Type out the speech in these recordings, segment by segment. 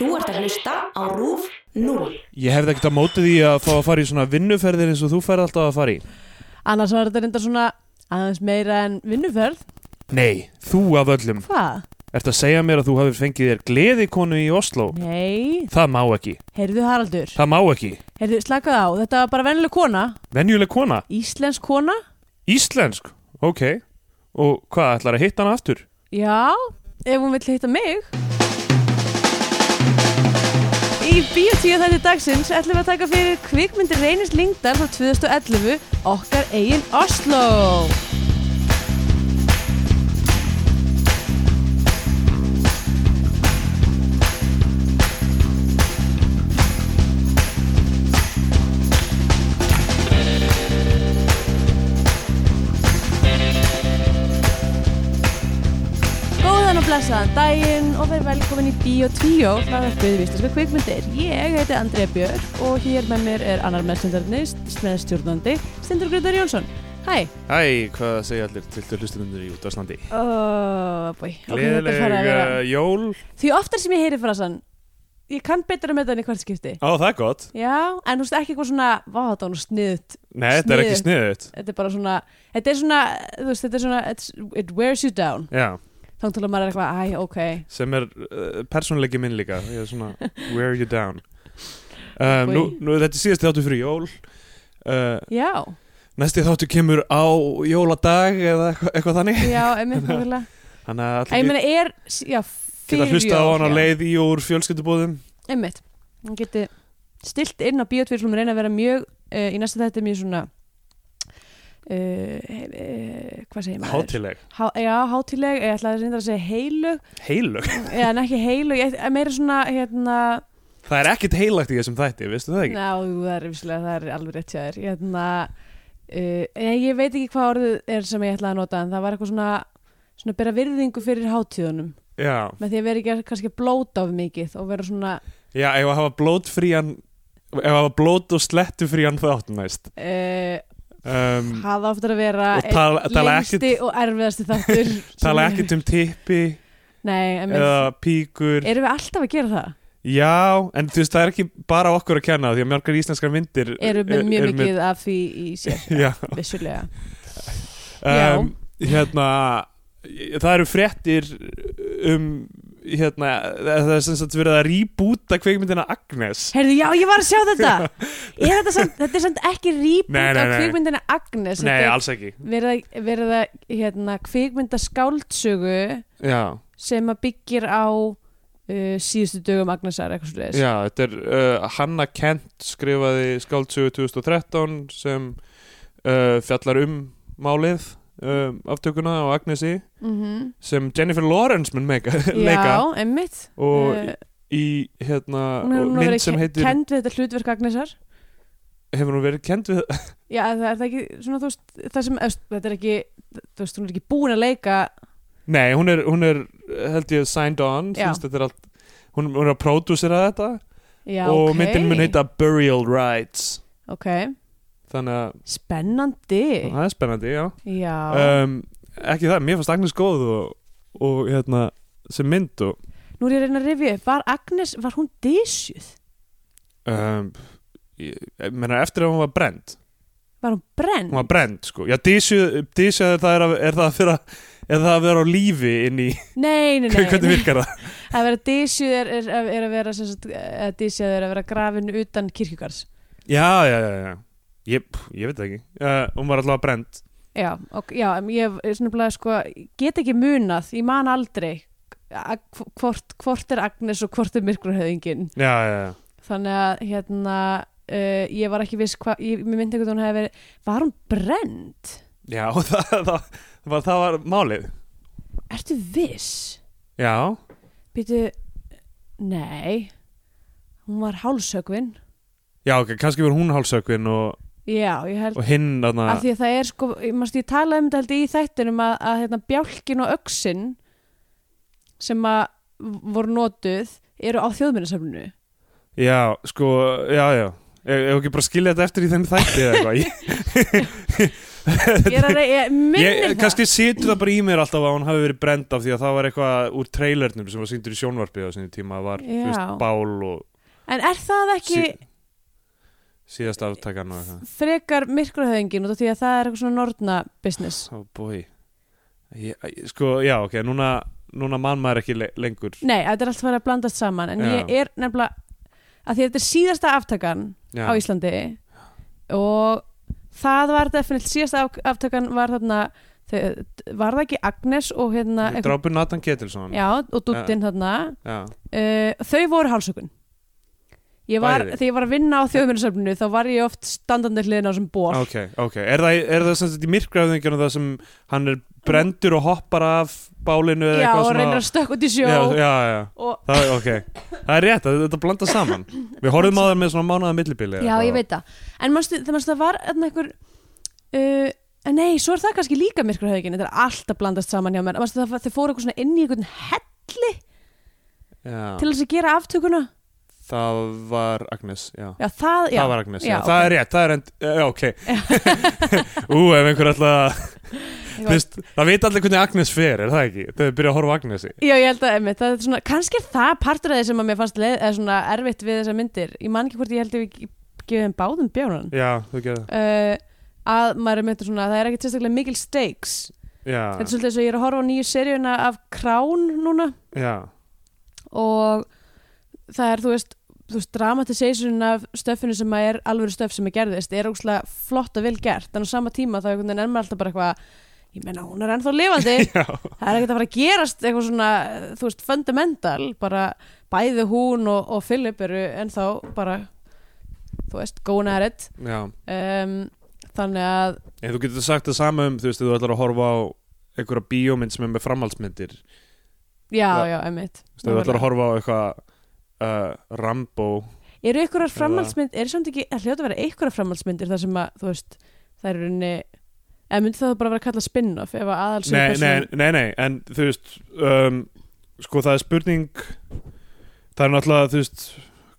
Þú ert að hlusta á RÚF 0. Ég hefði ekkert að móti því að fá að fara í svona vinnuferðir eins og þú færð alltaf að fara í. Annars var þetta reyndar svona aðeins meira en vinnuferð. Nei, þú af öllum. Hvað? Ertu að segja mér að þú hafið fengið þér gleðikonu í Oslo? Nei, Það má ekki. heyrðu Haraldur. Það má ekki. Heyrðu, slakað á, þetta var bara vennileg kona, Venjuleg kona? íslensk kona. Íslensk? Ok. Og hvað, ætlar að hitta hana aftur? Já, ef hún vill hitta mig. Í Bíotíu þetta dagsins ætlum við að taka fyrir kvikmyndir Reynis Lingdal frá 2011, okkar eigin Oslo. Góðan daginn og verið velkomin í Bíotíu frá þetta viðvistaska kvikmyndir. Ég heiti Andrea Björk og hér með mér er annar meðstendarnir með stjórnandi Stendur Gröðar Jónsson. Hæ. Hæ, hvað segja allir til til hlustunundur í útvarslandi? Oh, er Gleðileg uh, jól? Því oftar sem ég heyri frasan, ég kann betra með þetta en í hvert skipti. Á, það er gott. Já, en þú veist ekki eitthvað svona, vá þetta var nú sniðut. Nei, þetta er ekki sniðut. Þetta er bara svona, þetta er svona, þú veist, þetta er svona, it wears you down. Já, Þá til að maður er eitthvað, æ, ok. sem er uh, persónleiki minn líka. Ég er svona, wear you down. Um, nú, nú, þetta er síðasti þáttu fyrir jól. Uh, Já, næsti þáttu kemur á jóladag eða eitthvað, eitthvað þannig. já, einmitt. Þannig að Ég er, já, geta fyrir hlusta á jól, hana leið í úr fjölskyldubóðum. Einmitt, hann geti stilt inn á bíotvír slum reyna að vera mjög uh, í næsta þetta mjög svona uh, uh, hvað segir maður? Hátileg. Há, já, hátileg, ég ætla að reynda að segja heilug Heilug. eða en ekki heilug, ég, meira svona hérna, Það er ekkert heilagt í þessum þætti, veistu það ekki? ná, það er vissulega, það er alveg rétt þér hérna, uh, ég, veit ekki hvað orðið er sem ég ætla að nota en það var eitthvað svona svona bera virðingu fyrir hátíðunum Já. með því að vera ekki kannski að blóta of mikið og vera svona Já, ef að hafa blótfrían ef að hafa blót og slettufrían þátt næst uh, um, hafa oftar að vera lengsti og erfiðasti þáttur tala ekkit um tippi Nei, eða píkur. Erum við alltaf að gera það? Já, en þú veist, það er ekki bara okkur að kenna því að mjörgar íslenskar myndir Erum við er- mjög eru með- mikið af því í sér vissulega. Um, hérna það eru fréttir um hérna, það er sem sagt verið að rýbúta kveikmyndina Agnes. Herðu, já, ég var að sjá þetta. Er þetta, samt, þetta er samt ekki nei. kvikmyndina Agnes Nei, alls ekki. verið að, verið að hérna, kvikmynda skáldsögu Já, sem að byggir á uh, síðustu dögum Agnesar eitthvað svo Já, þetta er uh, Hanna Kent skrifaði skáldsögu 2013 sem uh, fjallar um málið um, aftökuna á Agnesi mm sem Jennifer Lawrence mun meika, leika. Já, emmitt og uh, í hérna hún hefur og nú mynd verið sem ke- heitir kennd við þetta hlutverk Agnesar. Hefur hún verið kent við Já, það er það ekki svona, þú veist, það sem, þetta er ekki, þú veist, hún er ekki búin að leika, Nei, hún er, hún er held ég signed on er allt hún, hún er að pródúsera þetta. Já, og ok. myndin mun heita Burial Rites. Ok, að spennandi, það er spennandi, já. Já, um, ekki það, mér fannst Agnes góð og, og hérna sem mynd og nú er ég að reyna að upp, var Agnes, var hún disjuð? um, ég, ég meina eftir að hún var brend Var hún brenn? hún var brend sko, já er það, er, að, er það að vera er það að vera á lífi inn í Nei, nei, nei, hvernig virkar það? Að vera disjuð er, er, er að vera, að disjuð er að vera grafin utan kirkjugars. já, já, já, já ég, ég veit ekki, uh, hún var alltaf brend Já, ok, já, ég svona sko, get ekki munað, ég man aldrei að- hvort, hvort er Agnes og hvort er myrkrahöðingin. já, já, já þannig að hérna uh, ég var ekki viss hvað, ég myndi eitthvað hún hefði verið, var hún brend? Já, það, það, það, var, það var málið Ertu viss? Já, Býtu, nei hún var hálsökvin já, ok, kannski var hún hálsökvin og, já, ég held og hinn af því að það er sko, ég mást ég tala um þetta held ég í þættinum að, að hérna, bjálkin og öxin sem að voru notuð eru á þjóðminnisafninu Já, sko, já, já. Ef ekki bara skilja þetta eftir í þeim þætti eða eitthvað. Ég- Ég er að reyja, minnir það. kannski situr það bara í mér alltaf að hún hafi verið brend af því að það var eitthvað úr trailernum sem var sýndur í sjónvarpið á sinni tíma var þú Já. veist, bál og En er það ekki sí, síðast aftakan og eitthvað. Frekar myrkrahöfingin út af því að það er eitthvað svona nortna business. Oh boy. Ég, sko, já, ok, núna núna mann maður ekki le lengur. Nei, þetta er allt farið að blandast saman en Já. ég er nefnilega að því að þetta er síðasta aftakan já, á Íslandi og það var definitt síðasta af- aftakan var þarna var það ekki Agnes og hérna drápur Nathan Ketilsson. Já, og Duttin þarna. Uh, þau voru hálsökun ég var, Bæði? þegar ég var að vinna á þjóðmjörnsöfninu þá var ég oft standandi hliðin á sem ból ok, ok, er það, er það sem sagt í myrkraðingjörnum það sem hann er brendur og hoppar af bálinu eða já, eitthvað og reynir að stökk út í sjó. Já, já, já, og það, er- ok. Það er rétt, þetta blanda saman. Við horfum á það með svona mánaða millibili Já, ég veit það. En manstu, það, manstu, það var þarna einhver uh, en Nei, svo er það kannski líka myrkurhaugin Þetta er alltaf blandast saman hjá mér. Manstu, það, Þau fóru eitthvað svona inn í einhvern helli já, til þess að gera aftökuna það var Agnes, já. Já, það, já, það var Agnes, já, það ok. er rétt, það er end, já, ok. Ú, ef einhver alltaf veist, það veit allir hvernig Agnes fer, er það ekki? Þau byrja að horfa Agnesi Já, ég held að einmitt, það er svona, kannski er það partur af því sem að mér fannst leið, eða svona erfitt við þessar myndir. Ég man ekki hvort ég held að við gefum báðum bjónan já, þú gerði uh, að maður er myndir svona, það er ekkert sérstaklega mikil stakes. Þetta er svolítið eins og ég er að það er þú veist, þú veist dramatisation af stöffinu sem að er alvöru stöff sem er gerðist er ógslag flott og vel gert. En á sama tíma þá einhvern veginn er maður alltaf bara eitthvað ég meina hún er ennþá lifandi. Það er ekkert að fara að gerast eitthvað svona þú veist fundamental. Bara bæði hún og, og Philip eru ennþá bara þú veist at it. Já. um, þannig að En þú getur sagt það sama um, þú veist, þú ætlar að horfa á einhverja bíómynd sem er með framhaldsmyndir. Já, Já. já, ef þú ætlar að horfa á eitthvað uh, Rambo. Eru ykkurar framhaldsmynd er það hljóta að vera ykkurar framhaldsmyndir þar sem að, þú veist, það er unni eða myndi það bara vera að kalla spin-off ef að aðal nei, nei, nei, nei, en þú veist um, sko það er spurning það er náttúrulega, þú veist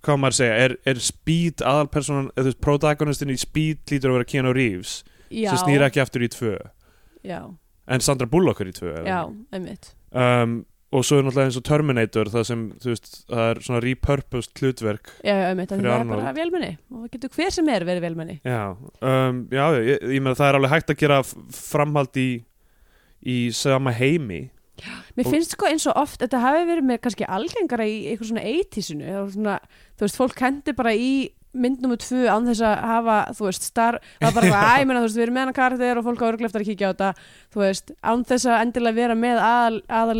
hvað maður að segja, er, er Speed aðalpersonan, eða þú veist, protagonistin í Speed lítur að vera Keanu Reeves, já, sem snýr ekki aftur í tvö. Já, en Sandra Bullock er í tvö já, einmitt. Um, og svo er náttúrulega eins og Terminator það sem, þú veist, það er svona repurposed hlutverk já, já, Fyrir það er bara velmenni og það getur hver sem er verið velmenni Já, um, já ég, ég meina það er alveg hægt að gera framhald í, í sama heimi. Mér Og- finnst sko eins og oft þetta hafi verið með kannski algengara í eitthvað svona 80-sinu svona, þú veist, fólk kendi bara í mynd nummer tvö án þess að hafa þú veist, star, það var bara ég meina, veist, við erum með hana karakter og fólk á örglega eftir að kíkja á þetta. Þú veist, án þess að endilega vera með aðal, aðal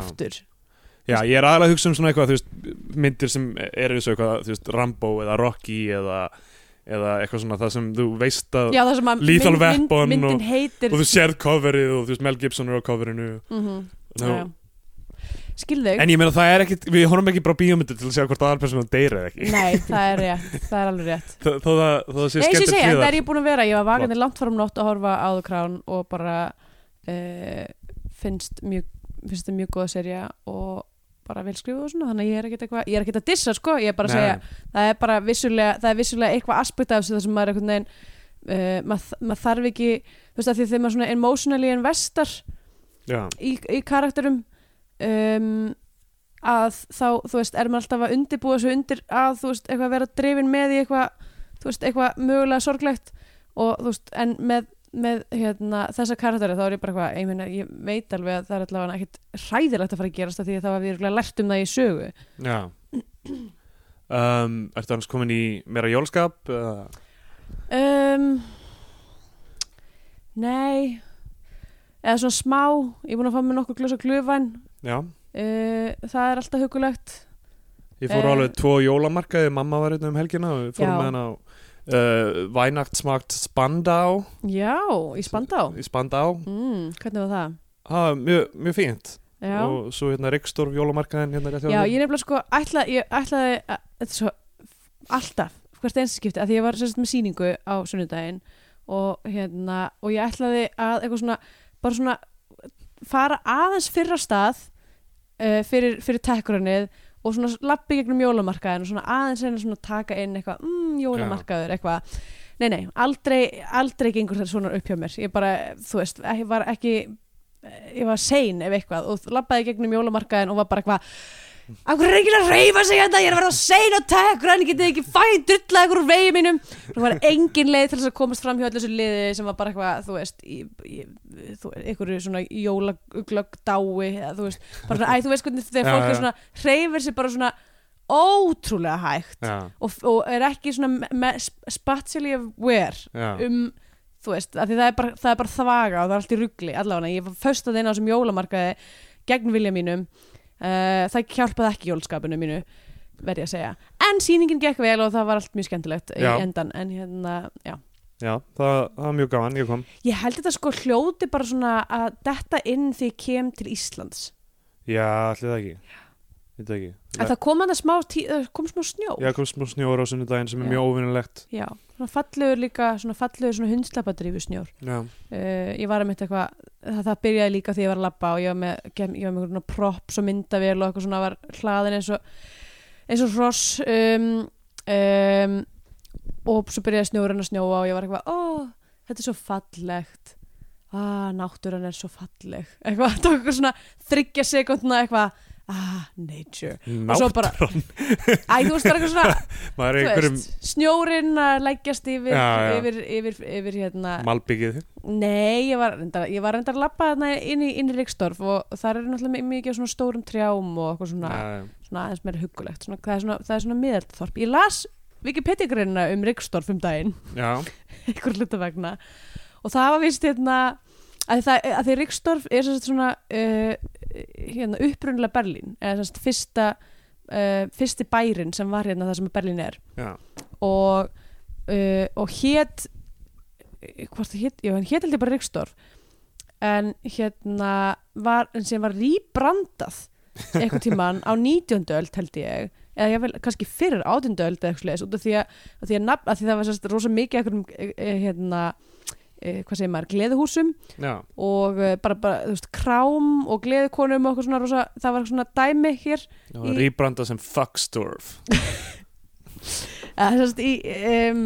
aftur. Já, ég er aðalega að hugsa um svona eitthvað, veist, myndir sem eru eins og eitthvað, þú veist, Rambo eða Rocky eða, eða eitthvað svona það sem þú veist að Já, að Lethal Weapon myndin og- heitir og þú sérð coverið og þú veist Mel Gibson er á coverinu. Mm Nú, Skil þau? En ég meina það er ekkit, við horfum ekki bara bíómyndir til að sjá hvort aðalpersonum deyr eða ekki Nei, það er rétt, það er alveg rétt Þó það, það sé Nei, ég skemmtilegt segja, það hliðar. er ég búin að vera Ég var vakandi langt fram nótt að horfa á The Crown og bara uh, finnst mjög finnst þetta mjög góða serja og bara vel skrifuð og svona þannig að ég er ekkert eitthvað, ég er ekkert að dissa sko, ég er bara að Nei. segja það er bara vissulega, það er vissulega eitthvað aspekt af þessu þar sem maður er einhvern veginn uh, maður mað þarf ekki, þú veist að því þegar maður svona emotionally investar Já, í, í karakterum um, að þá, þú veist, er maður alltaf að undirbúa svo undir að, þú veist, eitthvað vera drifin með í eitthvað, þú veist, eitthvað mögulega sorglegt og þú veist, en með, með hérna, þessa karakteri þá er ég bara eitthvað, ég meina, ég veit alveg að það er allavega ekkit hræðilegt að fara að gerast því að það var við lært um það í sögu. Já. Um, Ertu annars komin í meira jólskap? um, Nei. Eða svona smá, ég er búin að fá mér nokkuð glösa glöfæn Já, uh, það er alltaf hugulegt ég fór Eh. alveg tvo jólamarkaði, mamma var hérna um helgina og við fórum Já. með henn á uh, Vænaktsmakt Spandá Já, í Spandá í Spandá mm, Hvernig var það? Var mjög, mjög fínt. Já, og svo hérna Ríkstorf jólamarkaðin hérna rétt hjá Já ég nefnilega sko ætla, ég ætlaði að, þetta er svo alltaf, hvert einstu skipti að því ég var sérst með sýningu á sunnudaginn og hérna, og ég ætlaði að eitthvað svona, bara svona fara aðeins fyrra stað uh, fyrir, fyrir tekkurannið og svona lappi gegnum jólamarkaðin og svona aðeins reyna svona taka inn eitthvað, mm, jólamarkaður eitthvað, nei nei, aldrei aldrei gengur þetta svona upp hjá mér. Ég bara, þú veist, ég var ekki ég var sein ef eitthvað og lappaði gegnum jólamarkaðin og var bara eitthvað af hverju er ekki að reyfa sig þetta ég er að vera sein og tekra en ég getið ekki fæn drulla ykkur úr vegi mínum. Það var engin leið til þess að komast fram hjá allir þessu liði sem var bara eitthvað, þú veist í, í, þú, ykkur svona jólaglögg dái, eða þú veist bara svona, æ, þú veist hvernig þegar fólk er svona hreyfir sig bara svona ótrúlega hægt og, og er ekki svona spatially aware um þú veist, af því það er, bara, það er bara þvaga og það er allt í ruggli allavega, ég var föstað inn á þessum jólamarkaði gegn vilja mínum uh, það hjálpaði ekki jólskapinu mínu verði að segja, en sýningin gekk vel og það var allt mjög skemmtilegt Já. í endan en hérna, já. Já það, það var mjög gaman, ég kom. Ég held þetta sko hljóti bara svona að detta inn því ég kem til Íslands. Já, allir það ekki það ekki. Að það kom að það smá, tí, það kom smá snjó já, kom smá snjór á sunnudaginn sem er Já. mjög óvinnilegt já, svona fallegur líka svona fallegur svona hundslapadrífu snjór. Já, uh, ég var að mitt eitthvað það, það byrjaði líka því ég var að labba og ég var með, ég var með svona props og myndavél og eitthvað svona var hlaðin eins og eins og hross um, um, og svo byrjaði snjórinn að snjóa og ég var eitthvað, ó, þetta er svo fallegt. Ah, náttúran er svo falleg. Eitthvað, það var eitthvað svona þryggja sekundna eitthvað ah, nature. Og svo bara- æ, þú veist, það er eitthvað svona er þú einhverjum veist, snjórinn að leggjast yfir, Já, já. yfir, yfir, yfir hérna malbyggið Nei, ég var, reyndar, að labba þarna inn í, í Ríksdorf og þar er náttúrulega mikið svona stórum trjám og eitthvað svona, Já, svona aðeins meira huggulegt. Svona, það er svona, það svona miðaldþorp. Ég las Wikipedia-greinina um Ríksdorf um daginn, einhver hluta vegna. Og það var vist hérna að, það, að því Ríksdorf er svona uh, hérna, upprunnilega Berlín eða sagt fyrsta uh, fyrsti bærin sem var hérna það sem Berlín er já, og, uh, og hét hvort það hét, já hann hét held ég bara Ríksdorf en hérna var, en sem var rýbrandað eitthvað tíman á 19. öld held ég eða ég vel kannski fyrir 18. öld eða eitthvað sliðis út af því að, að, því að, nafn, að því það var sérst rosa mikið eitthvað hérna hvað segir maður, gleðuhúsum já, og e, bara, bara, þú veist, krám og gleðukonum og eitthvað svona rosa, það var svona dæmi hér Í- rýbranda sem Fuckstorf. Eða sérst í um,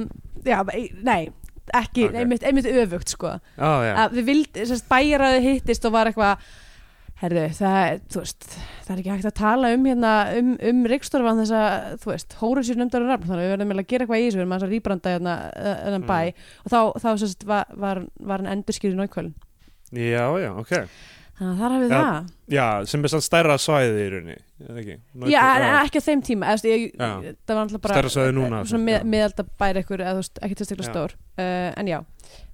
já, nei, ekki, Ok. einmitt, einmitt öfugt sko. Já, að við vild, sérst, bæjaræði hittist og var eitthvað herðu, það, veist, það er ekki hægt að tala um hérna, um, um Ríkstorfan þess að, þú veist, hóruð sér nefndar og nafn, þannig að við verðum eiginlega að gera eitthvað í þessu við erum að rýbranda hérna, hérna bæ. Og þá, þá sérst, var, var, var hann endurskýrði nákvölin, já, já, ok. Þannig að þar hafið Já, það. já, sem er sann stærra svæði í rauninni ekki, Já, en ekki á þeim tíma eða, ég, Já. það var alltaf bara með, meðalda bæri ekkur eða veist, ekki tilstaklega Já. stór. Uh, en já,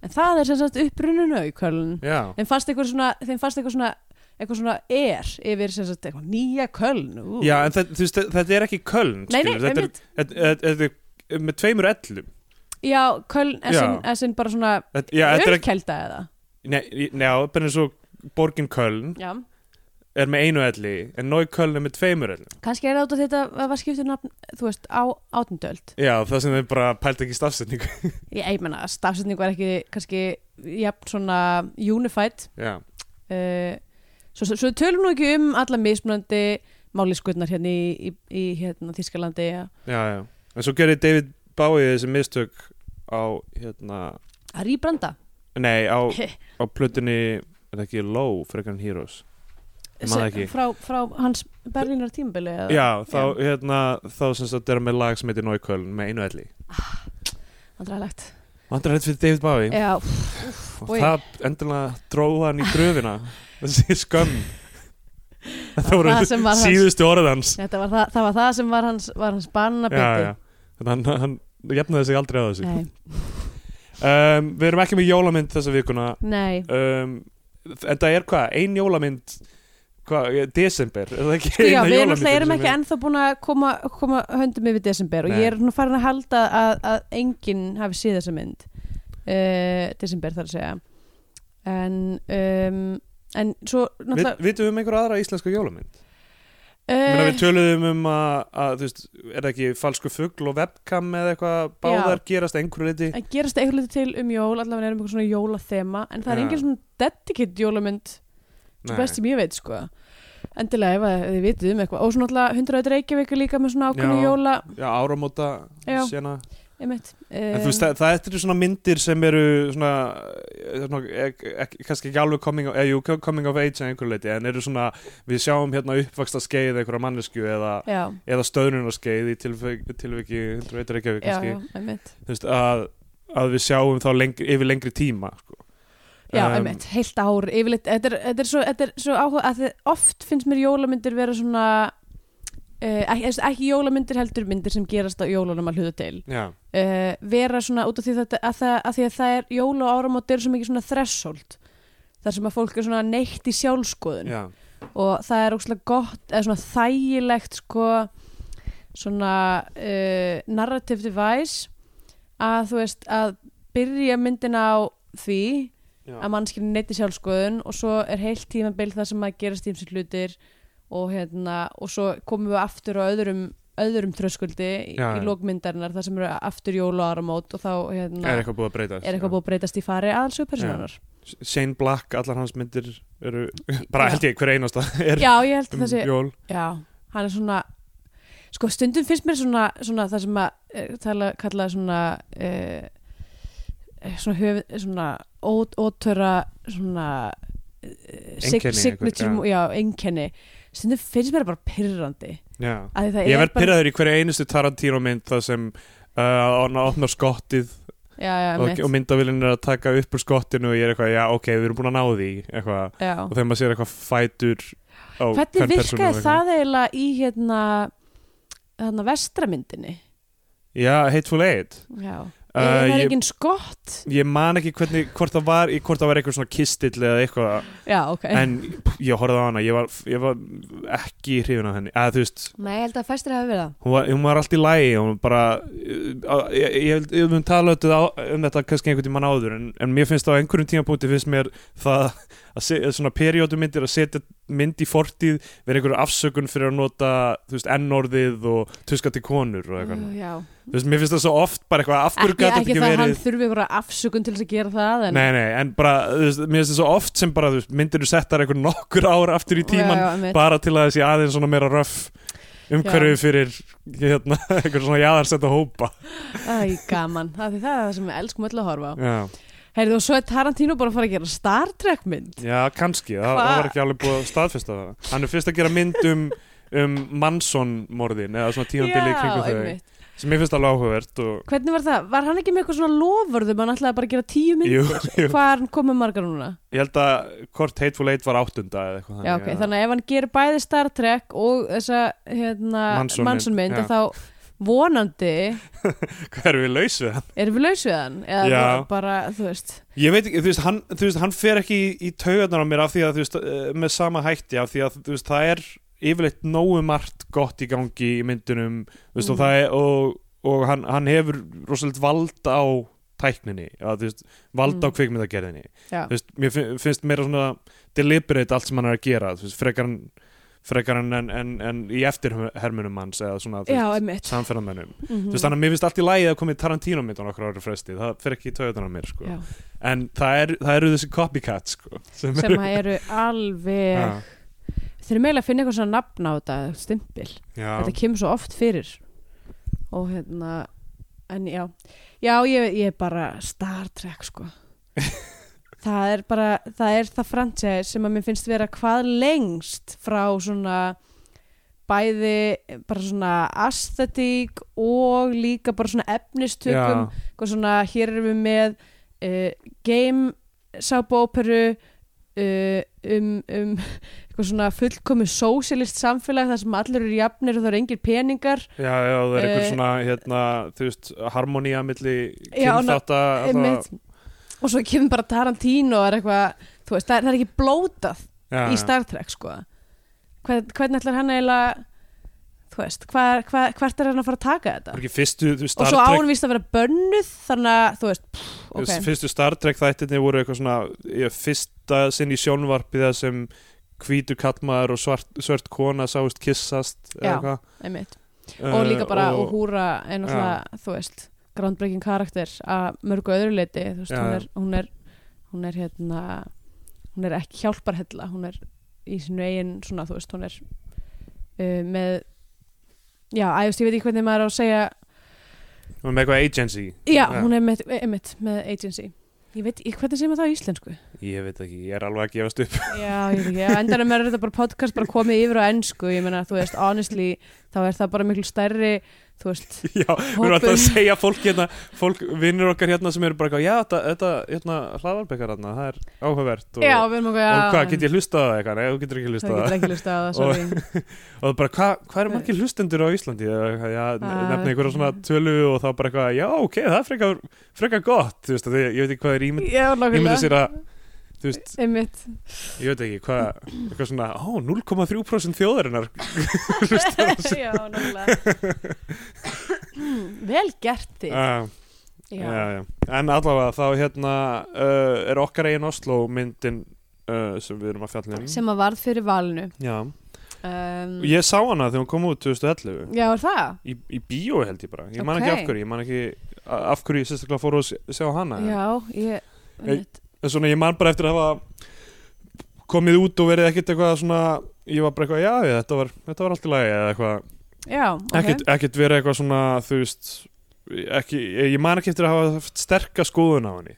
en það er sem sagt uppruninu í já, þeim fannst eitthvað svona, eitthvað svona er yfir sem sagt eitthvað nýja Köln ú. já, en þetta, þú veist, þetta er ekki Köln nei, nei, þetta, er, þetta, þetta, þetta er með tveimur ellum. Já, Köln er Já. sinn, er bara svona þetta, já, þetta er ölkelda eða? Nei, já, bara eins og borgin Köln já, er með einu elli en Nói Köln er með tveimur ellum. Kannski er það út af því að þetta var skiptið nafn, þú veist, á átundöld já, það sem þau bara pælt ekki stafsetningu. Ég, ég menna, stafsetning var ekki kannski jafn svona unified. Já, uh, svo, svo, svo tölum nú ekki um alla mismunandi máliskurnar hérna í, í, í hérna, Þískalandi ja. já, já en svo gerir David Bowie þessi mistök á, hérna að rýbranda nei, á, á plötunni er það ekki Low, frekar en Heroes það frá, frá hans Berlínar tímabili eða? Já, þá, hérna, þá sem sagt er hann með lag sem heitir Nói Köln með einu elli Vandræðalegt. Vandrar þetta fyrir David Bowie Já, og oj. það endilega dróða hann í gröfina þessi skömm. Það voru síðustu orð hans. Þetta var það, það var það sem var hans, var hans já, bannabiti já. Þannig hann, hann jafnaði sig aldrei á þessu. Um, Við erum ekki með jólamynd þessa vikuna. Nei. Um, En það er hvað, ein jólamynd hvað, desember er Sko, já, við erum, erum ekki ennþá búin að koma, koma höndum yfir desember og Nei. ég er nú farin að halda að, að enginn hafi síð þessa mynd uh, desember þar að segja. En um, en svo náttúrulega Vitum við um einhver aðra íslenska jólamynd? Uh, við töluðum um að, að þú veist, er það ekki falsku fugl og webcam eða eitthvað báðar gerast að einhverju liti að gerast eitthvað lítið til um jól allavega erum eitthvað svona jólathema en það er Já. engin svona dedicate jólamynd Nei. best sem ég veit sko endilega ef að þið vitið um eitthvað og svona alltaf 100 Reykjavík er líka með svona ákveðinu Já. jóla já, áramóta Já. sena einmitt. En þú veist, það, það eftir svona myndir sem eru svona, svona ek, ek, kannski ekki alveg coming of, eh, jú, coming of age en einhver leiti, en eru svona við sjáum hérna uppvaksta skeið einhverja mannesku eða, eða stöðnunar skeið í tilviki, tilviki 101 Reykjavík já, kannski, já, þú veist, að, að við sjáum þá lengri, yfir lengri tíma sko. Já, Um, einmitt, heilt ár, yfirleitt þetta er, þetta er svo, þetta er svo áhuga oft finnst mér jólamyndir vera svona uh, ekki, ekki, jólamyndir heldur myndir sem gerast á jólunum að hluta til. Uh, vera svona út af því, þetta, að, það, að því að það er jóla og áramót eru svo mikið svona threshold þar sem að fólk er svona neitt í sjálfskoðun já, og það er ókslega gott eða svona þægilegt sko svona uh, narrative device að þú veist að byrja myndina á því já. að mannskilin neitt í sjálfskoðun og svo er heilt tímabil það sem að gerast tímsir hlutir og hérna og svo komum við aftur á öðrum öðrum tröskuldi í, í lókmyndarinnar þar sem eru aftur jól og áramót og þá hérna, er eitthvað búið að breytast? er eitthvað búið að breytast í fari aðalsugpersonar Shane Black, allar hans myndir eru, bara Já. held ég hver einasta er Já, ég held um sé jól. Já, hann er svona sko stundum finnst mér svona, svona það sem að uh, tala, kalla svona uh, svona höf, svona ótöra svona uh, Einkenni signature, já, einkenni stundum finnst mér bara pyrrandi Ég er verð pyrraður í hverju einustu Tarantino mynd það sem uh, hann opnar skottið já, já, og, og myndavillin er að taka upp úr skottinu og ég er eitthvað, já ok, við erum búin að ná því og þegar maður sér eitthvað fætur á hvernig hvern persónu og virkaði það eiginlega í hérna þarna vestramyndinni Já, Hateful Eight. Já, er það ég- engin skott? Ég man ekki hvernig, hvort það var hvort það var eitthvað svona kistill eða eitthvað. Já, ok. En ég horfði á hana, ég var, ég var ekki hrifin af henni, eða þú veist nei, ég held að fæstir hafi verið það. hún var, hún var allt í lægi hún var bara, uh, ég, tala um þetta, um þetta kannski einhvern tímann áður en, en mér finnst á einhverjum tímapunkti finnst mér það að se, svona periódumyndir að setja mynd í fortíð vera einhverju afsökun fyrir að nota þú veist, ennorðið og tuska til konur og eitthvað, Uh, já. Þú veist, mér finnst það svo oft bara eitthvað, af hverju ekki, ekki það að hann þurfi ykkur afsökun til þess að gera það en, Nei, nei, en bara, þú veist, mér finnst það svo oft sem bara, þú veist, myndir þú settar einhver nokkur ár aftur í tíman já, já, bara til að þessi aðeins svona meira röff umhverju fyrir hérna, einhver svona jaðarsetta hópa. Æ, gaman, það, er það sem við elskum öll að horfa á. Já, Heyrðu, og svo er Tarantino bara að fara að gera Star Trek mynd. Já kannski, Hva? það var ekki alveg búið að staðfesta það. Hann er fyrst að gera mynd um, um Manson-morðin eða svona tímabili í kringum þau. Sem ég finnst alveg áhugavert og, Hvernig var það? Var hann ekki með eitthvað svona lofurðum hann ætlaði bara að gera tíu myndir? jú, jú, Hvað er hann komið margar núna? ég held að Kort Hateful Eight var áttunda eða eitthvað Já, ok, þannig að ef hann gerir bæði Star Trek og þessa hérna, Manson-mynd já. þá vonandi Hvað erum við laus við hann? erum við laus við hann eða Já. bara- bara, þú veist Ég veit ekki, þú veist, hann, þú veist, hann fer ekki í, í taugarnar á mér af því að, þú veist, eh, með sama hætti af því að, þú veist, það er yfirleitt nógu margt gott í gangi í myndunum, veist, Mhm. og er, og, og hann, hann hefur rosalega vald á tækninni, að, veist, vald á Mm. kvikmyndagerðinni, Já, þú veist, mér fin- finnst meira svona deliberate allt sem hann er að gera, frekar hann, frekar hann en, en, en í eftirhermunum hans eða svona, samferðamennum. mm Þú veist, þannig að mér finnst allt í lagi að komið Tarantino mynd á nokkur ári fresti, það fer ekki í taugarnar á mér, sko. Já. En það, er, það eru þessi copycats sko, sem, sem að eru alveg þeir eru meðlega að finna eitthvað svona nafn á þetta stimpil, já, þetta kemur svo oft fyrir. Og hérna en já, já ég, ég er bara Star Trek sko. Það er bara, það er það franchise sem að mér finnst vera hvað lengst frá svona bæði bara svona aesthetík og líka bara svona efnistökum. Svona, hér erum við með uh, game sábóperu uh, um, um eitthvað svona fullkomu sósíalist samfélag þar sem allir eru jafnir og það eru engir peningar. Já, já, það er einhver Eh, svona hérna, þú veist, harmonía milli Já, ná- kynþátta einmitt. og svo kemur bara Tarantino er eitthvað, þú veist, það er, það er ekki blótað já, í Star Trek sko. Hvern, hvernig ætlar hann eiginlega veist, hva, hva, hvert er hann að fara að taka þetta? Það fyrstu, og svo Trek án víst að vera bönnuð þannig að, þú veist, pff, þú veist, ok. fyrstu Star Trek þættirni voru eitthvað svona fyrsta sinn í sjónvarpi það sem hvítur kallmaður og svart, svart kona sáist kissast Já. einmitt. Eh, og líka bara, og, og, húra er náttúrulega, þú veist groundbreaking karakter að mörgu öðru leiti veist, hún er, hún er hún er hérna hún er ekki hjálparhella hún er í sinu eigin svona, þú veist, hún er uh, með já, æfust, ég veit ekki hvernig maður á að segja og með eitthvað agency. Já, hún er með, einmitt, með agency. Ég veit, ég, hvernig segir maður það á íslensku? Ég veit ekki, ég er alveg að gefast upp. Já, ég veit ekki, á endanum er þetta bara podcast bara komið yfir á ennsku, ég meina, þú veist, honestly þá er það bara miklu stærri þú veist, já, við erum alltaf að segja fólk hérna fólk, vinnur okkar hérna sem eru bara já, þetta, þetta hérna, hlaðarbekkar hérna, það er áhugavert og, já, okkur og hvað, get ég hlustað á það eitthvað, nei, þú getur ekki getur það. ekki lustað á það, sorry. og bara, hvað hva eru margir hlustendur á Íslandi? Já, nefna einhverja svona tölu og þá bara eitthvað, já, ok, það er frekar, frekar gott, þú veist, ég veit ekki hvað er ímynd, já, ímyndið sér að þú veist, einmitt, ég veit ekki hvað, eitthvað svona, ó, 0,3% þjóðarinnar. Já, nákvæmlega. Vel gert þig uh, já, já, já. en allavega þá hérna uh, er okkar eigin Oslo myndin uh, sem við erum að fjalla um. Sem að varð fyrir valinu. Já, um, ég sá hana þegar hún kom út 2011 já, er það? í, í bíó held ég bara, ég man ekki af hverju ég man ekki af hverju ég sérstaklega fór að sjá hana. Já, ég einmitt. En svona ég man bara eftir að hafa komið út og verið ekkert eitthvað svona ég var bara eitthvað, já, já þetta var, þetta var allt í lagi eða eitthvað, já, ok. Ekkert, ekkert verið eitthvað svona þú veist ekki, ég, ég man ekki eftir að hafa haft sterka skoðun á henni.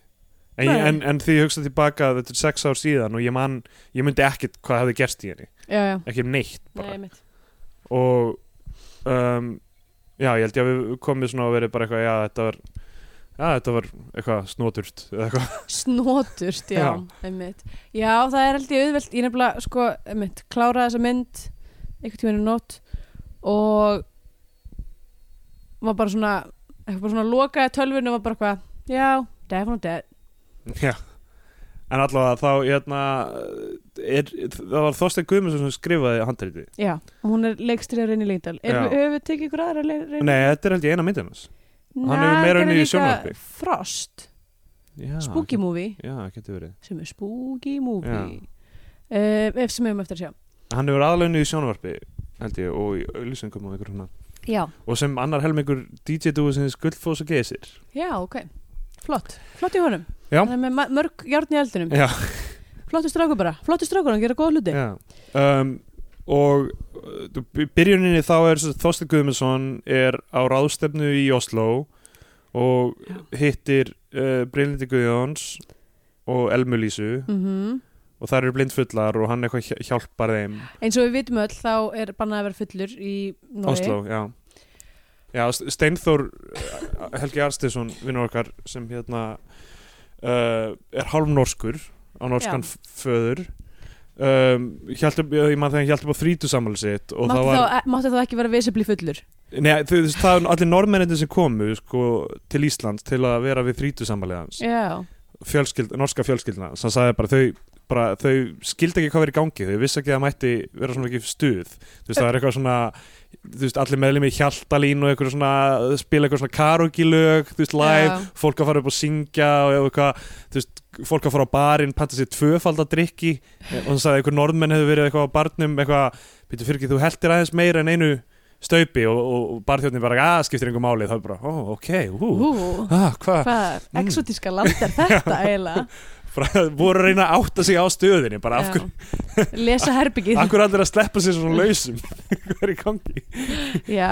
En, ég, Nei. en, en því ég hugsa tilbaka þetta er sex ár síðan og ég man ég myndi ekkert hvað hefði gerst í henni. Já, já, ekki neitt nei, bara einmitt. Og um, já, ég held ég að við komið svona og verið bara eitthvað, já, þetta var já, þetta var eitthvað snoturt eða eitthvað, snotust, já, einmitt. Já, það er ég auðvelt ég nefnilega, sko, einmitt, klára þessa mynd einhvern tímann í nótt og var bara svona eitthvað bara svona lokaði tölvinu og var bara eitthvað, já, definitely dead. Já. En allavega þá, hérna er, það var Þorstein Guðmundsson sem skrifaði handriti já, og hún er leikstýrið Reyni Lengdal er, við tekið ykkur aðra Reyni? nei, þetta er held ég eina myndin hans hann hefur meira unnið í sjónvarpi. Frost, já, spooky movie. Já, getur verið. Sem er spooky movie. Uh, sem við höfum eftir að sjá. Hann hefur aðlega unnið í sjónvarpi held ég, og í auðlýsingum og einhver já, og sem annar helmingur DJ-dúi sinns Guldfoss og Geysir. Já, ok. Flott, flott í honum. Er mörg járn í eldinum. Já, flottu strákur bara, flottu strákur, hann gera góða hluti. Um, og byrjuninni þá er Þorstein Guðmundsson er á ráðstefnu í Oslo og Já. hittir uh, Brynlindi Guðjóns og Elmu Lísu. Mm og þær eru blindfullar og hann eitthvað hjá- hjálpar þeim. Eins og við vitum öll þá er bannað að vera fullur í Noregi. Oslo, já. Já, St- Steinþór uh, Helgi Arstiðsson, vinnur okkar sem hérna uh, er hálfnorskur á norskan Já. föður um, hjálp, ég man þegar upp á þrítusamali sitt máttu, var þá, ekki vera visibli fullur? Nei, þú veist, það er allir normennindir sem komu sko, til Íslands til að vera við þrítusamali hans. Já, fjölskyld, norska fjölskyldina sem sagði bara þau, bara þau skildi ekki hvað verið í gangi, þau vissi ekki að það mætti vera svona ekki stuð, þú veist það er eitthvað svona þú veist, allir meðlum í hjaltalín og eitthvað svona, spila eitthvað svona karaoke-lög, þú veist, live, Já. fólk að fara upp og syngja og eitthvað, þú veist fólk að fara á barinn, panta sér tvöfald að drikki og þannig sagði einhver norðmenn hefur verið eitthvað á barnum, eitthvað, býttu fyrir ekki þú heldir aðeins meira en einu staupi. Og, og, barþjóðin bara, að skiptir einhver máli. Þá er bara, ó, ok, hú, Ú, ah, hvað? Mm. exotíska land er þetta eiginlega voru að reyna að átta sig á stöðinni bara af hverju lesa herbyggið af hverju allir að sleppa sér svona lausum? Hvað er í gangi? Já,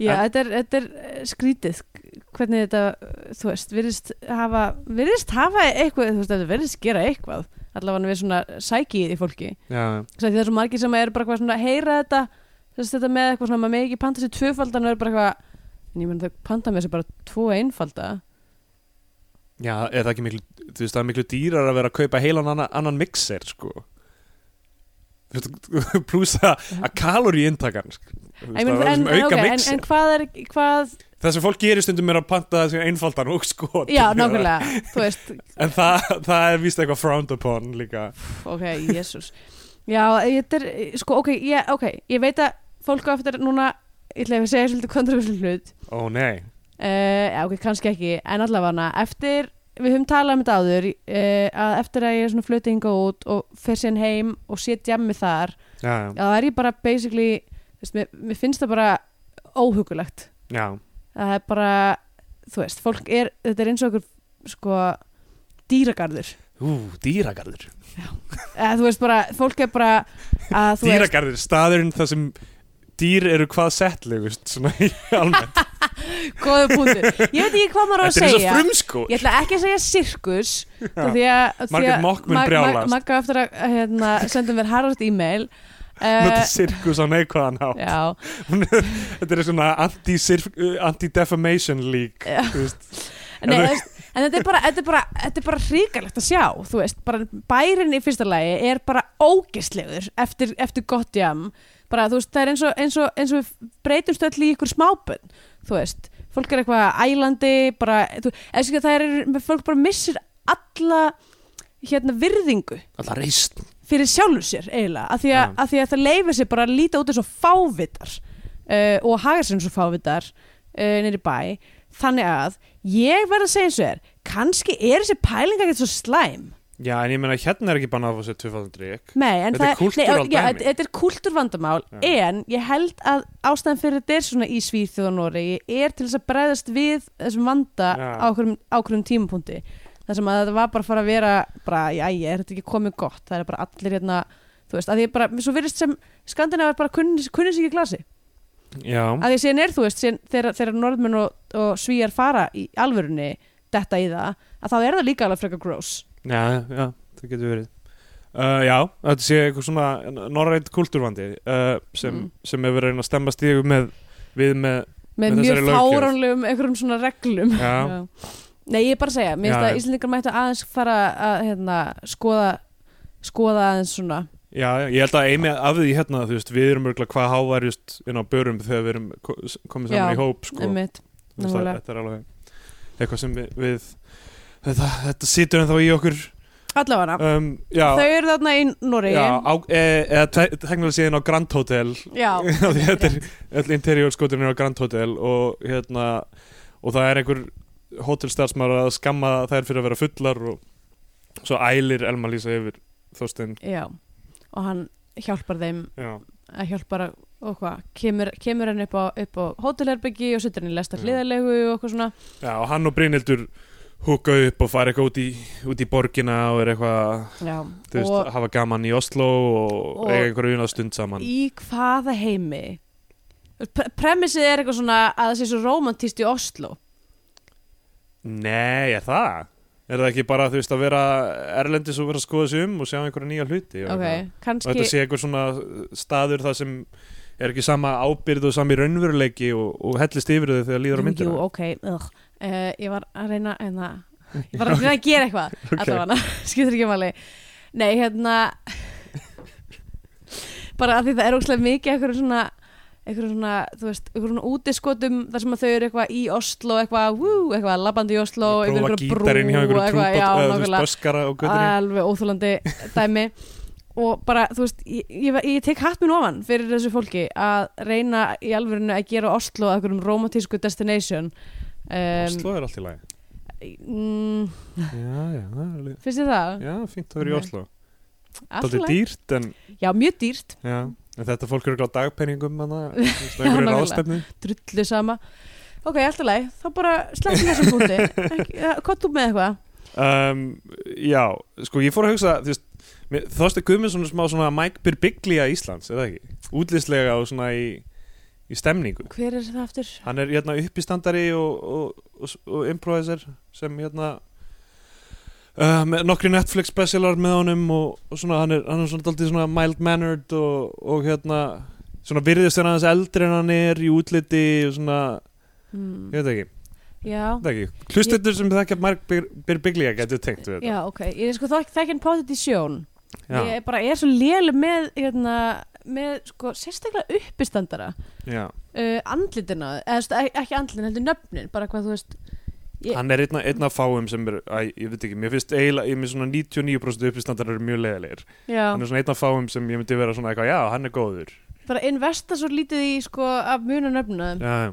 já En- þetta, er, þetta er eh, skrítið hvernig þetta, þú veist virðist hafa, virðist hafa eitthvað þú veist, þetta virðist gera eitthvað. Allavega við svona sækið í fólki. Já, það er svo margir sem er bara eitthvað svona að heyra þetta þess þetta með eitthvað svona, maður með ekki panta sér tvöfaldan og er bara eitthvað en ég menn þau panta með sér bara tvo einfalda já, er það ekki miklu þú veist, það er miklu dýrar að vera að kaupa heilan annan, annan mixer sko. Pluss að kalori inntakan sko. Það er en, sem auka okay, en, mixer en hvað er hvað, það sem fólk gerir stundum er að panta þessi einfaldan og sko já, nákvæmlega þú veist, en það, það er víst eitthvað frowned upon líka. Ok, jésús já, þetta er, sko, ok, ég, ok ég veit að fólk á eftir núna ég ætla að segja svolítið kontroversið hlut. Ó nei, uh, já, ok, kannski ekki en allavega eftir, við höfum talað um þetta áður uh, að eftir að ég er svona flötu hinga út og fer síðan heim og sé djammi þar já, já, það er ég bara basically þú veist, mér, mér finnst það bara óhugulegt já, það er bara, þú veist, fólk er þetta er eins og okkur sko dýragarður. Ú, dýragarður. Eða þú veist bara, fólk er bara að þú veist, dýragarður, staðurinn þar sem dýr eru hvað settlegust svona almennt góðu punktur. Ég veit ekki hvað maður á að þetta er eins og segja. frumskó ég ætla ekki að segja sirkus því að, því Margrét að Mock mun Mag- brjálast. Mag- Magga á eftir að hérna, senda mér harðast e-mail. Nota uh, sirkus á neikvæðan á já, þetta er svona anti-defamation anti league Já. þú veist. Nei, En- þú veist, en þetta er bara, þetta er bara, þetta er bara hrikalegt að sjá, þú veist, bara bærin í fyrsta lagi er bara ógeðslegur eftir, eftir gott jam, bara þú veist, það er eins og, eins og, eins og við breytumst öll í ykkur smábönn, þú veist, fólk er eitthvað ælandi, bara, þú, eða það er, fólk bara missir alla, hérna, virðingu. Alltaf reist fyrir sjálfur sér eiginlega, af því að, því að það leifir sér bara að líta út eins og fávitar uh, og haga sér eins og fávitar uh, nýri bæ, þannig að ég verð að segja eins og er kannski er þessi pæling ekkert svo slæm já en ég meina hérna er ekki bara að fá sér tvöfaldan drikk Nei, en Þetta er já, dæmi. þetta- þetta er kultúrvandamál en ég held að ástæðan fyrir þetta er svona í Svíþjóðanóri er til þess að bregðast við þessum vanda Já. á okkurum, tímapunkti. Þar sem að þetta var bara að fara að vera bara, já, er þetta ekki komið gott? Það er bara allir hérna, þú veist, að því bara svo virðist sem skandinavar bara kunni, kunni sig ekki glasi, já, að því síðan er þú veist, síðan, þegar, þegar norðmenn og, og svíjar fara í alvörunni detta í það, að þá er það líka alveg frekar gross já, já, það getur verið uh, já, þetta sé eitthvað svona norrænt kultúrvandi uh, sem, Mm. sem hefur verið að stemma stígu með við með, með Með mjög þessari löggjöf. fáránlegum einhverjum svona reglum já, Nei, ég er bara að segja, mér Já, finnst að já. Íslandingar mættu aðeins fara að hérna, skoða skoða aðeins svona já, já, ég held að eini af því hérna, þú veist, við erum örgulega hvað hávarjust inn á börum þegar við erum ko- komið saman Já, í hóp sko. þetta er alveg eitthvað sem við, við þetta, þetta situr ennþá í okkur. Allavega. Um, já, Þau eru þarna í Noregi. Já á, e, eða te- teknilega síðan á Grand Hotel. Já, þetta er öll interiorskotin er á Grand Hotel og hérna og það er einhver hótelstarfsmaður að skamma þær fyrir að vera fullar og svo ælir Elma Lísa yfir Þorstein. Já. Og hann hjálpar þeim já, að hjálpar að og hvað, kemur, kemur hann upp á, á hótelherbyggi og setur hann í lesta Já. hliðarlegu og eitthvað svona. Já, og hann og Brynhildur húka upp og fara eitthvað út í, út í borgina og er eitthvað Já, veist, og hafa gaman í Oslo og, Og- eiga einhverju unað stund saman í hvaða heimi Pre premissið er eitthvað svona að það sé svo romantíst í Oslo Nei, er það? Er það ekki bara, þú veist, að vera erlendis og vera að skoða sig um og sjá einhverja nýja hluti og ok, eitthvað? og kannski þetta sé einhver svona staður það sem er ekki sama ábyrð og sami raunveruleiki og, og hellist yfir þau þegar líður á myndina jú, ok, ugh. Uh, ég var að reyna hérna, ég var að reyna að gera eitthvað Ok. allavega, skiptir ekki máli. Nei, hérna bara að því það er óslega mikið eitthvað svona eitthvað svona, þú veist, eitthvað svona útiskotum þar sem að þau eru eitthvað í Oslo eitthvað, wú, eitthvað labbandi í Oslo einhverja brú eitthvað, já, nákvæmlega. alveg óþúlandi dæmi. Og bara, þú veist, ég, ég, ég tek hatt minn ofan fyrir þessu fólki að reyna í alvörinu að gera Oslo að einhverjum romantísku destination. um, Oslo er allt í lagi. Mm, Já, já, það er alveg finnst þið það? Já, fínt að vera í. Oslo Allt er dýrt en, Já, mjög dýrt, já, en þetta fólk eru gláð dagpenningum drullu sama. Ok, allt í lagi, þá bara sleppum þessum ja, Hvað þú með eitthvað? um, Já, sko ég fór að hugsa þú veist, Þorsteinn Guðmundsson er smá svona Mike Birbiglia Íslands, er það ekki? Útlýslega og svona í, í stemningu. Hver er það aftur? Hann er hérna uppistandari og, og, og, og improviser sem hérna uh, nokkri Netflix specialar með honum og, og svona hann er, hann er svona svona mild mannered og, og hérna svona virðist hann aðeins eldri en hann er í útliti og svona, Hmm. ég veit ekki, hlustendur sem þekkja Mark Birbiglia getur tengt við þetta. Já, ok. Ég er sko þekkin potið í sjón Já, Ég bara er svo léleg með hérna, með sko sérstaklega uppistandara uh, andlitina, eða ek- ekki andlitin heldur nöfnin, bara hvað þú veist Ég- hann er einna, einna fáum sem er, æ, ég veit ekki, mér finnst eiginlega, ég með svona 99% uppistandar eru mjög leðilegir hann er svona einna fáum sem ég myndi vera svona eitthvað, já, hann er góður. Bara investa svo lítið í sko þeim. já, já.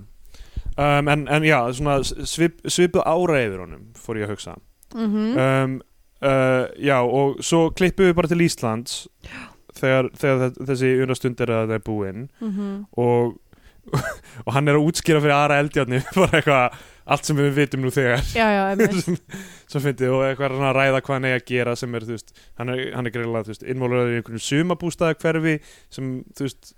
Um, en, en já, svona svip, svipuð ára yfir honum fór ég að hugsa. Mm um, uh, já, og svo klippum við bara til Íslands þegar, þegar þe- þessi unastund er að það er búinn Mhm. og, og hann er að útskýra fyrir Ara Eldjarni bara eitthvað allt sem við vitum nú þegar. Sem fyndið og eitthvað er hann að ræða hvað hann eigi að gera sem er, þú veist, hann er, hann er greiðlega, innmálur í einhvern sumabústaða hverfi sem, þú veist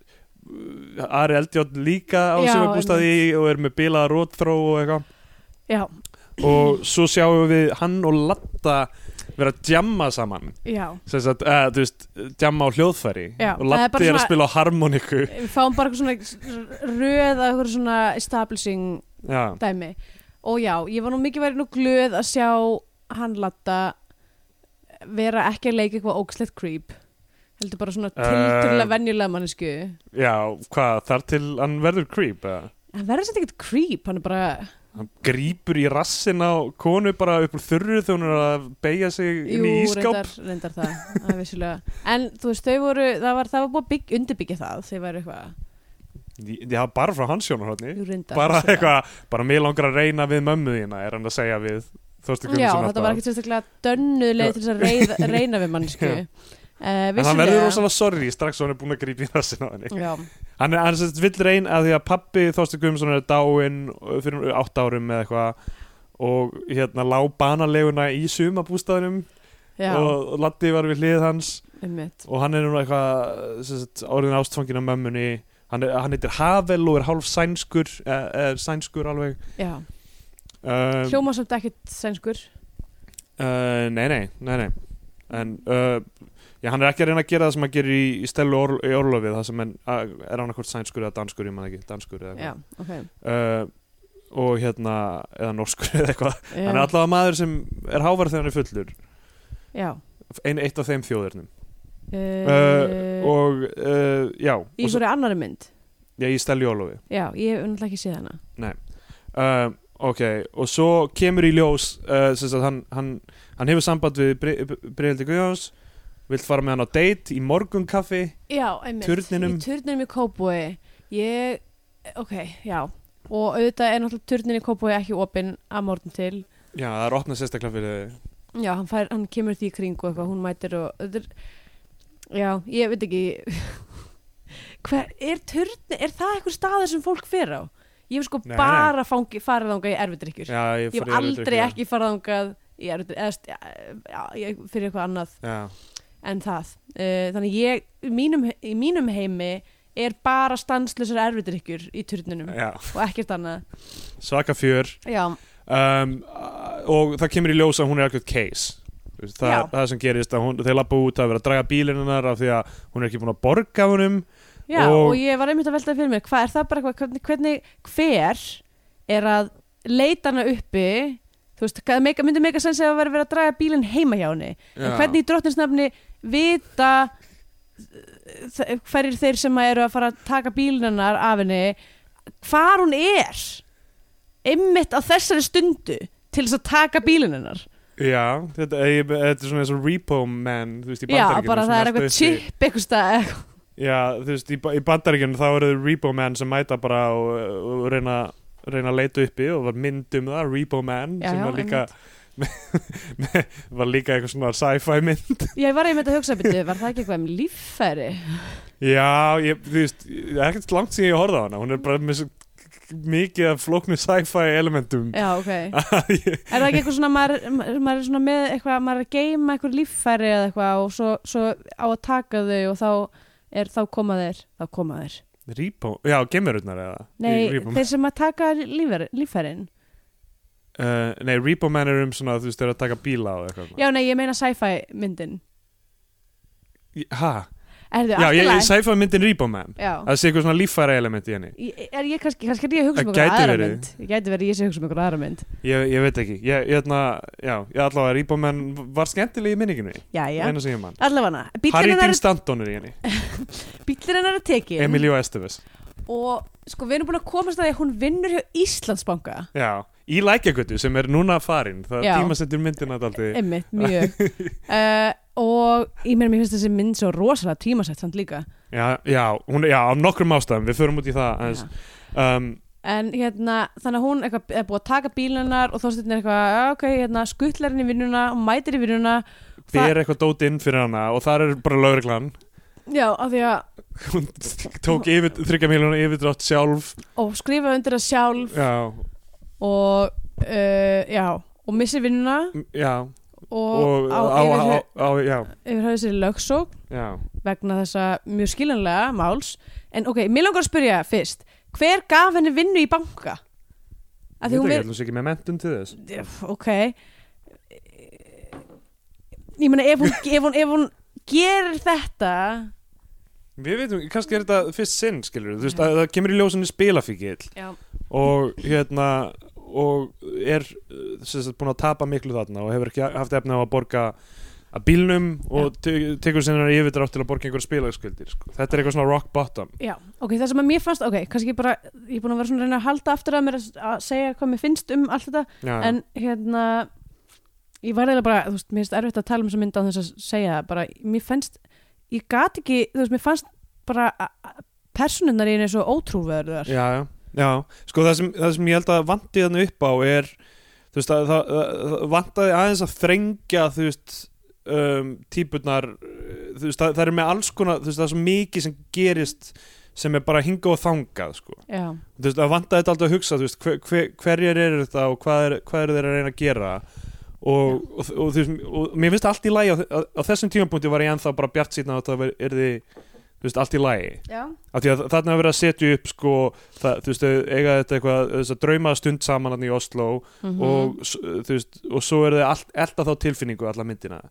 Ari Eldjátt líka á sumabústaði og er með bilaða rótþró og eitthvað. Og svo sjáum við hann og Latta vera að djamma saman. Sagt, uh, þú veist, djamma á hljóðfæri Já, og það er að spila á harmoniku við fáum bara eitthvað svona röð að eitthvað svona establishing já, dæmi. Og já, ég var nú mikið verið nú glöð að sjá hann latta vera ekki að leika eitthvað ógslegt creep. Heldur bara svona Eh. tilturlega venjulega mannesku já, hvað, þar til hann verður creep eða? hann verður svolítið ekkert creep hann er bara, hann grípur í rassin á konu bara upp úr þurru þegar hún er að beigja sig inn jú, í ískáp reyndar, reyndar það, það en þú veist, þau voru, það var, það var búið að bygg, undirbyggja það, þau væru eitthvað Já, bara frá hans jú, reyndar, bara eitthvað, bara mér langar að reyna við mömmu þína er hann að segja við já, þetta var ekkert sérstaklega dönnuð leið til þess að reyna við mannesku Já. Uh, en hann verður rosalega sorry strax og hann er búin að grípa í rassin á henni. Hann er, hann sérst vill reyn að því að pappi Þorsti Guðmundsson er dáinn fyrir átt árum eða eitthvað og hérna lá banaleguna í sumabústaðinum og, Latti var við hlið hans. Einmitt. Og hann er nú eitthvað sem sagt, orðin ástfangin af mömmunni. Hann, er, hann heitir Havel og er hálf sænskur er, er sænskur alveg. Um, hljóma samt ekkert sænskur. Uh, nei, nei, nei, nei en uh, já, hann er ekki að reyna að gera það sem hann gerir í, í stelu or, í orlofið það sem en, uh, er hann ekkert sænskur eða danskur ég man ekki, danskur eða já, eitthvað. ok. Uh, og hérna eða norskur eða eitthvað. Hann er allavega maður sem er hávar þegar hann er fullur. Já. ein, eitt af þeim þjóðurnum Uh, uh, og uh, já, í hverju annari mynd? Já, í stelu í orlofi. Já, ég hef náttúrulega ekki séð hana. Uh, ok, og svo kemur í ljós uh, sem sagt, hann, hann, hann hefur samband við Breiðildi Guðjóns vill fara með hann á date í morgunkaffi já, einmitt, Turninum. í turninum í Kópói ég, ok, já. Og auðvitað er náttúrulega turnin í Kópói ekki opinn að morgun til. Já, það er opnað sérstaklega fyrir þig. Já, hann, fær, hann kemur því í kring og eitthvað, hún mætir og er, já, ég veit ekki. Hver, er turnin er það eitthvað staður sem fólk fer á? Ég hef sko Nei, bara fangi, farið þangað í erfidrykkur já, ég, hef aldrei ekki farið þangað í erfidrykkur eða, já, ég, fyrir eitthvað annað já, en það. Uh, þannig ég, mínum, í mínum heimi er bara stanslusar erfidrykkur í turninum já, og ekkert annað. Svaka fjör. Um, og það kemur í ljós að hún er alveg case. Það er það sem gerist að hún, þeir lappa út að vera að draga bílinn hennar af því að hún er ekki búin að borga honum já og, Og- ég var einmitt að velta fyrir mér hvað er það bara hvernig, hvernig hver er að leita hana uppi þú veist, hvað mega, myndi mega sens ef að vera verið að draga bílinn heima hjá henni. En hvernig í drottinsnafni vita hverjir þeir sem eru að fara að taka bílinn hennar af henni hvar hún er? Einmitt á þessari stundu til þess að taka bílinn hennar. Já, þetta, ég, þetta er svona eins og repo man þú veist, í já, bandaríkjunum bara það er eitthvað chip eitthvað stað Já, þú veist, í, í bandaríkjunum þá eru repo man sem mæta bara og, og reyna, reyna að leita uppi og var mynd um það, repo man Já, sem já, var líka var líka eitthvað svona sci-fi mynd. Ég var einmitt að hugsa byrju, var það ekki eitthvað um líffæri? Já, ég, þú veist, það er ekkert langt síðan ég horfði á hana hún er bara með mikið af flóknu sci-fi elementum. Já, ok. Ég, Er það ekki eitthvað svona, maður, maður er svona með eitthvað, maður er að geima eitthvað líffæri eða eitthvað og svo, svo á að taka þau og þá er, þá koma þeir, þá koma repo, já, gemururnar eða Nei, repo, þeir sem að taka líffæri, líffærin. uh, nei, repo man er um svona, þú veist, þeir eru að taka bíla og eitthvað Já, nei, ég meina sci-fi myndin. Hæ? Er þau Já, ég, ég sci-fi myndin Já. Það sé eitthvað svona líffæra element í henni. Ég- Er ég kannski, kannski er ég að hugsa um eitthvað aðra mynd. Ég gæti verið ég sé að hugsa um eitthvað aðra mynd. Ég, ég veit ekki. Ég, ég, hérna, ég allavega Man var skemmtileg í minninginu Já, já. Allavega, Stanton er í henni. Hennar er tekin Emilio Estevez. Og sko við erum búin að komast að því að hún vinnur hjá Íslandsbanka. Já, í lækjagötu sem er núna farin. Það daldi Einmitt, mjög. uh, og ég meina, mér finnst þessi mynd svo rosalega tímasett samt líka. Já, já, hún, já, af nokkrum ástæðum. Við förum út í það aðeins. um, En hérna, þannig að hún eitthvað, er búið að taka bílunar og þóstinn er eitthvað, "Já, ok, hérna, skuttlar henni í vinnuna og mætir í vinnuna. Ber eitthvað dót inn fyrir hana Og þar er bara lögreglan. Já, af því að, Hún tók yfir, þryggja miljónu yfirdrátt sjálf. Og skrifa undir það sjálf. Já, og uh, já, og missir vinnuna. Já, og, og á, á, á, yfir, sér lögsók já. vegna þessa mjög skiljanlega máls. En ok, mér langar að spyrja fyrst hver gaf henni vinnu í banka? Veit ver, ekki, sé ekki með mentun til þess. Ok. Ég meina ef hún, ef hún, ef hún gerir þetta Við veitum, kannski er þetta fyrst sinn, skilur þú veist, að það kemur í ljósinni spilafíkil og hérna og er sem sagt, búin að tapa miklu þarna og hefur ekki haft efni á að borga að bílnum og te- tekur sinna yfirdrátt til að borga einhverja spilagskuldir sko. þetta er eitthvað svona rock bottom. Já, ok, það sem að mér fannst ok, kannski bara, ég er búin að vera svona að reyna að halda aftur að mér að, segja hvað mér finnst um allt þetta, já, en hérna ég var eiginlega bara, þú veist, mér finnst erfitt að tala um þessa mynd á þess að segja það, bara, mér fannst ég gat ekki, þú veist, mér fannst bara personunnar í henni svo ótrúverðar já, já, já. sko það sem, það sem ég held að vanti þarna upp á er þú veist, að, það, það, vantaði aðeins að þrengja þú veist um, típurnar þú veist, það, það er með alls konar þú veist, það er svo mikið sem gerist sem er bara hinga og þangað sko. já, þú veist, það vantaði þetta alltaf að hugsa þú veist, hver, hver, hverjir eru þetta og hvað er, hvað eru þeir að reyna að gera og, og, og, þú veist, og mér finnst allt í lagi á, á, á þessum tímapunkti var ég ennþá bara bjart síðan að það er því þú veist, allt í lagi. Já, af því að þarna er verið að setja upp sko, það, þú veist, eiga þetta eitthvað þess að drauma stund saman hann í Oslo mhm, og, s- þú veist, og svo er allt, elda þá tilfinningu alla myndina.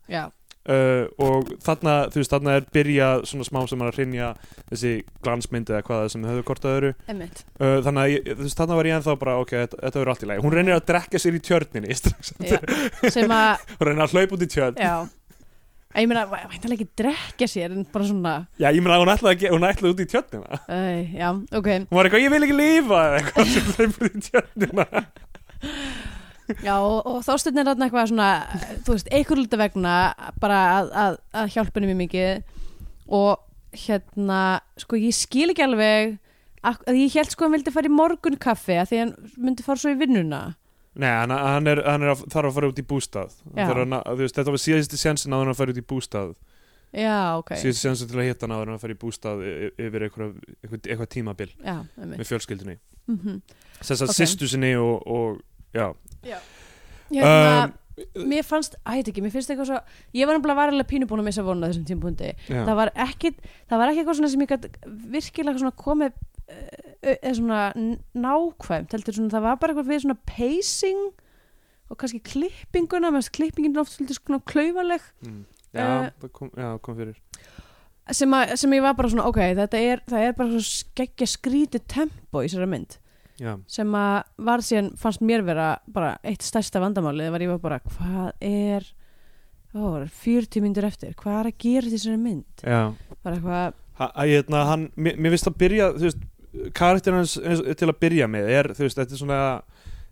Uh, og þarna, þú veist, þarna er byrja svona smá sem að hreinja þessi glansmynd eða hvað sem höfðu hvort að öðru. Emmitt uh, þannig að, þú veist, þarna var ég ennþá bara ok, þetta, þetta verður allt í lagi, hún reynir að drekka sér í tjörninni strax, sem að, hún reynir að hlaupa út í tjörn. Já ég meina, væntalega ekki drekja sér en bara svona, já, ég meina hún ætlaði, hún ætlaði út í tjörnina. Uh, já, ok. Hún var eitthvað, ég vil ekki eða eitthvað sem út í tjörnina. Já, og, og þástinn er þarna eitthvað svona þú veist, einhver lítið vegna bara að, að, að hjálpa henni mjög mikið. Og hérna sko, ég skil ekki alveg að, að ég held sko að hann vildi fara í morgun kaffi að því hann myndi fara svo í vinnuna Nei, hann, hann, er, hann er að, þarf að fara út í bústað. Já. Hann, þú veist, Þetta var áður en að fara út í bústað. Já, ok. Síðasti sjensin til að hitta hann að fara í bústað yfir eitthvað, eitthvað, eitthvað tímabil já, með fjölskyldunni. Mm Þess að Ok. sýstu sinni og, og já. Hérna, Um, mér fannst, að ég veit ekki, mér finnst eitthvað svo ég var nefnilega varilega pínu búin að missa vonu á þessum tímpúndi já. það var ekki það var ekki eitthvað svona sem ég gæti virkilega svona komið eh, eða svona nákvæmt heldur svona, það var bara eitthvað við svona pacing og kannski klippinguna menn klippingin er oft svolítið svona klaufaleg. Mm. Já, uh, það kom, já, kom fyrir. sem, að, sem ég var bara svona, ok, þetta er það er bara svona skeggja skrítið tempo í þessari mynd. Já, sem að var síðan, fannst mér vera bara eitt stærsta vandamálið, var ég var bara hvað er ó, 40 myndur eftir, hvað er að gera í þessari mynd? Já. Bara eitthvað, ha, að, hérna, hann, mér finnst að byrja þú veist, karakter hans eins- til að byrja með er, þú veist, þetta er svona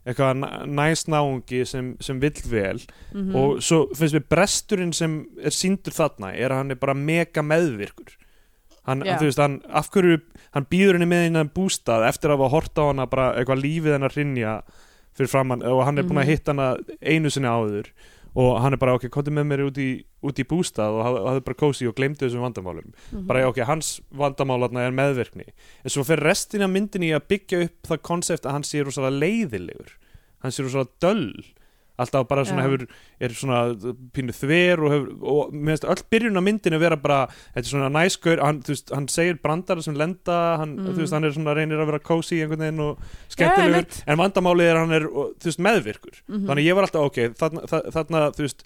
eitthvað næ- næs náungi sem, sem vill vel mm og svo finnst mér bresturinn sem er síndur þarna er að hann er bara mega meðvirkur hann, Já. þú veist, hann, af hverju hann býður henni með henni bústað eftir að hafa hort á hana bara eitthvað lífið hennar hrinja fyrir framann og hann er búin Mhm. að hitta hana einu sinni áður og hann er bara ok, komdu með mér út í, út í bústað og hafði- bara kósi og glemdi þessum vandamálum. Mhm. bara ok, hans vandamálarna er meðvirkni. En svo fyrir restin af myndinni að byggja upp það konsept að hann sé rosalega leiðilegur hann sé rosalega döll alltaf bara svona hefur er svona pínu þver og, hefur, og mér finnst öll byrjun á myndinu vera bara þetta er svona næskur, hann, þú veist, hann segir brandara sem lenda, hann, Mm. þú veist, hann er svona reynir að vera kósi einhvern veginn og skemmtilegur, einmitt. en vandamálið er að hann er, og, þú veist, meðvirkur Mhm. þannig ég var alltaf, ok, þarna, þa- þarna þú veist,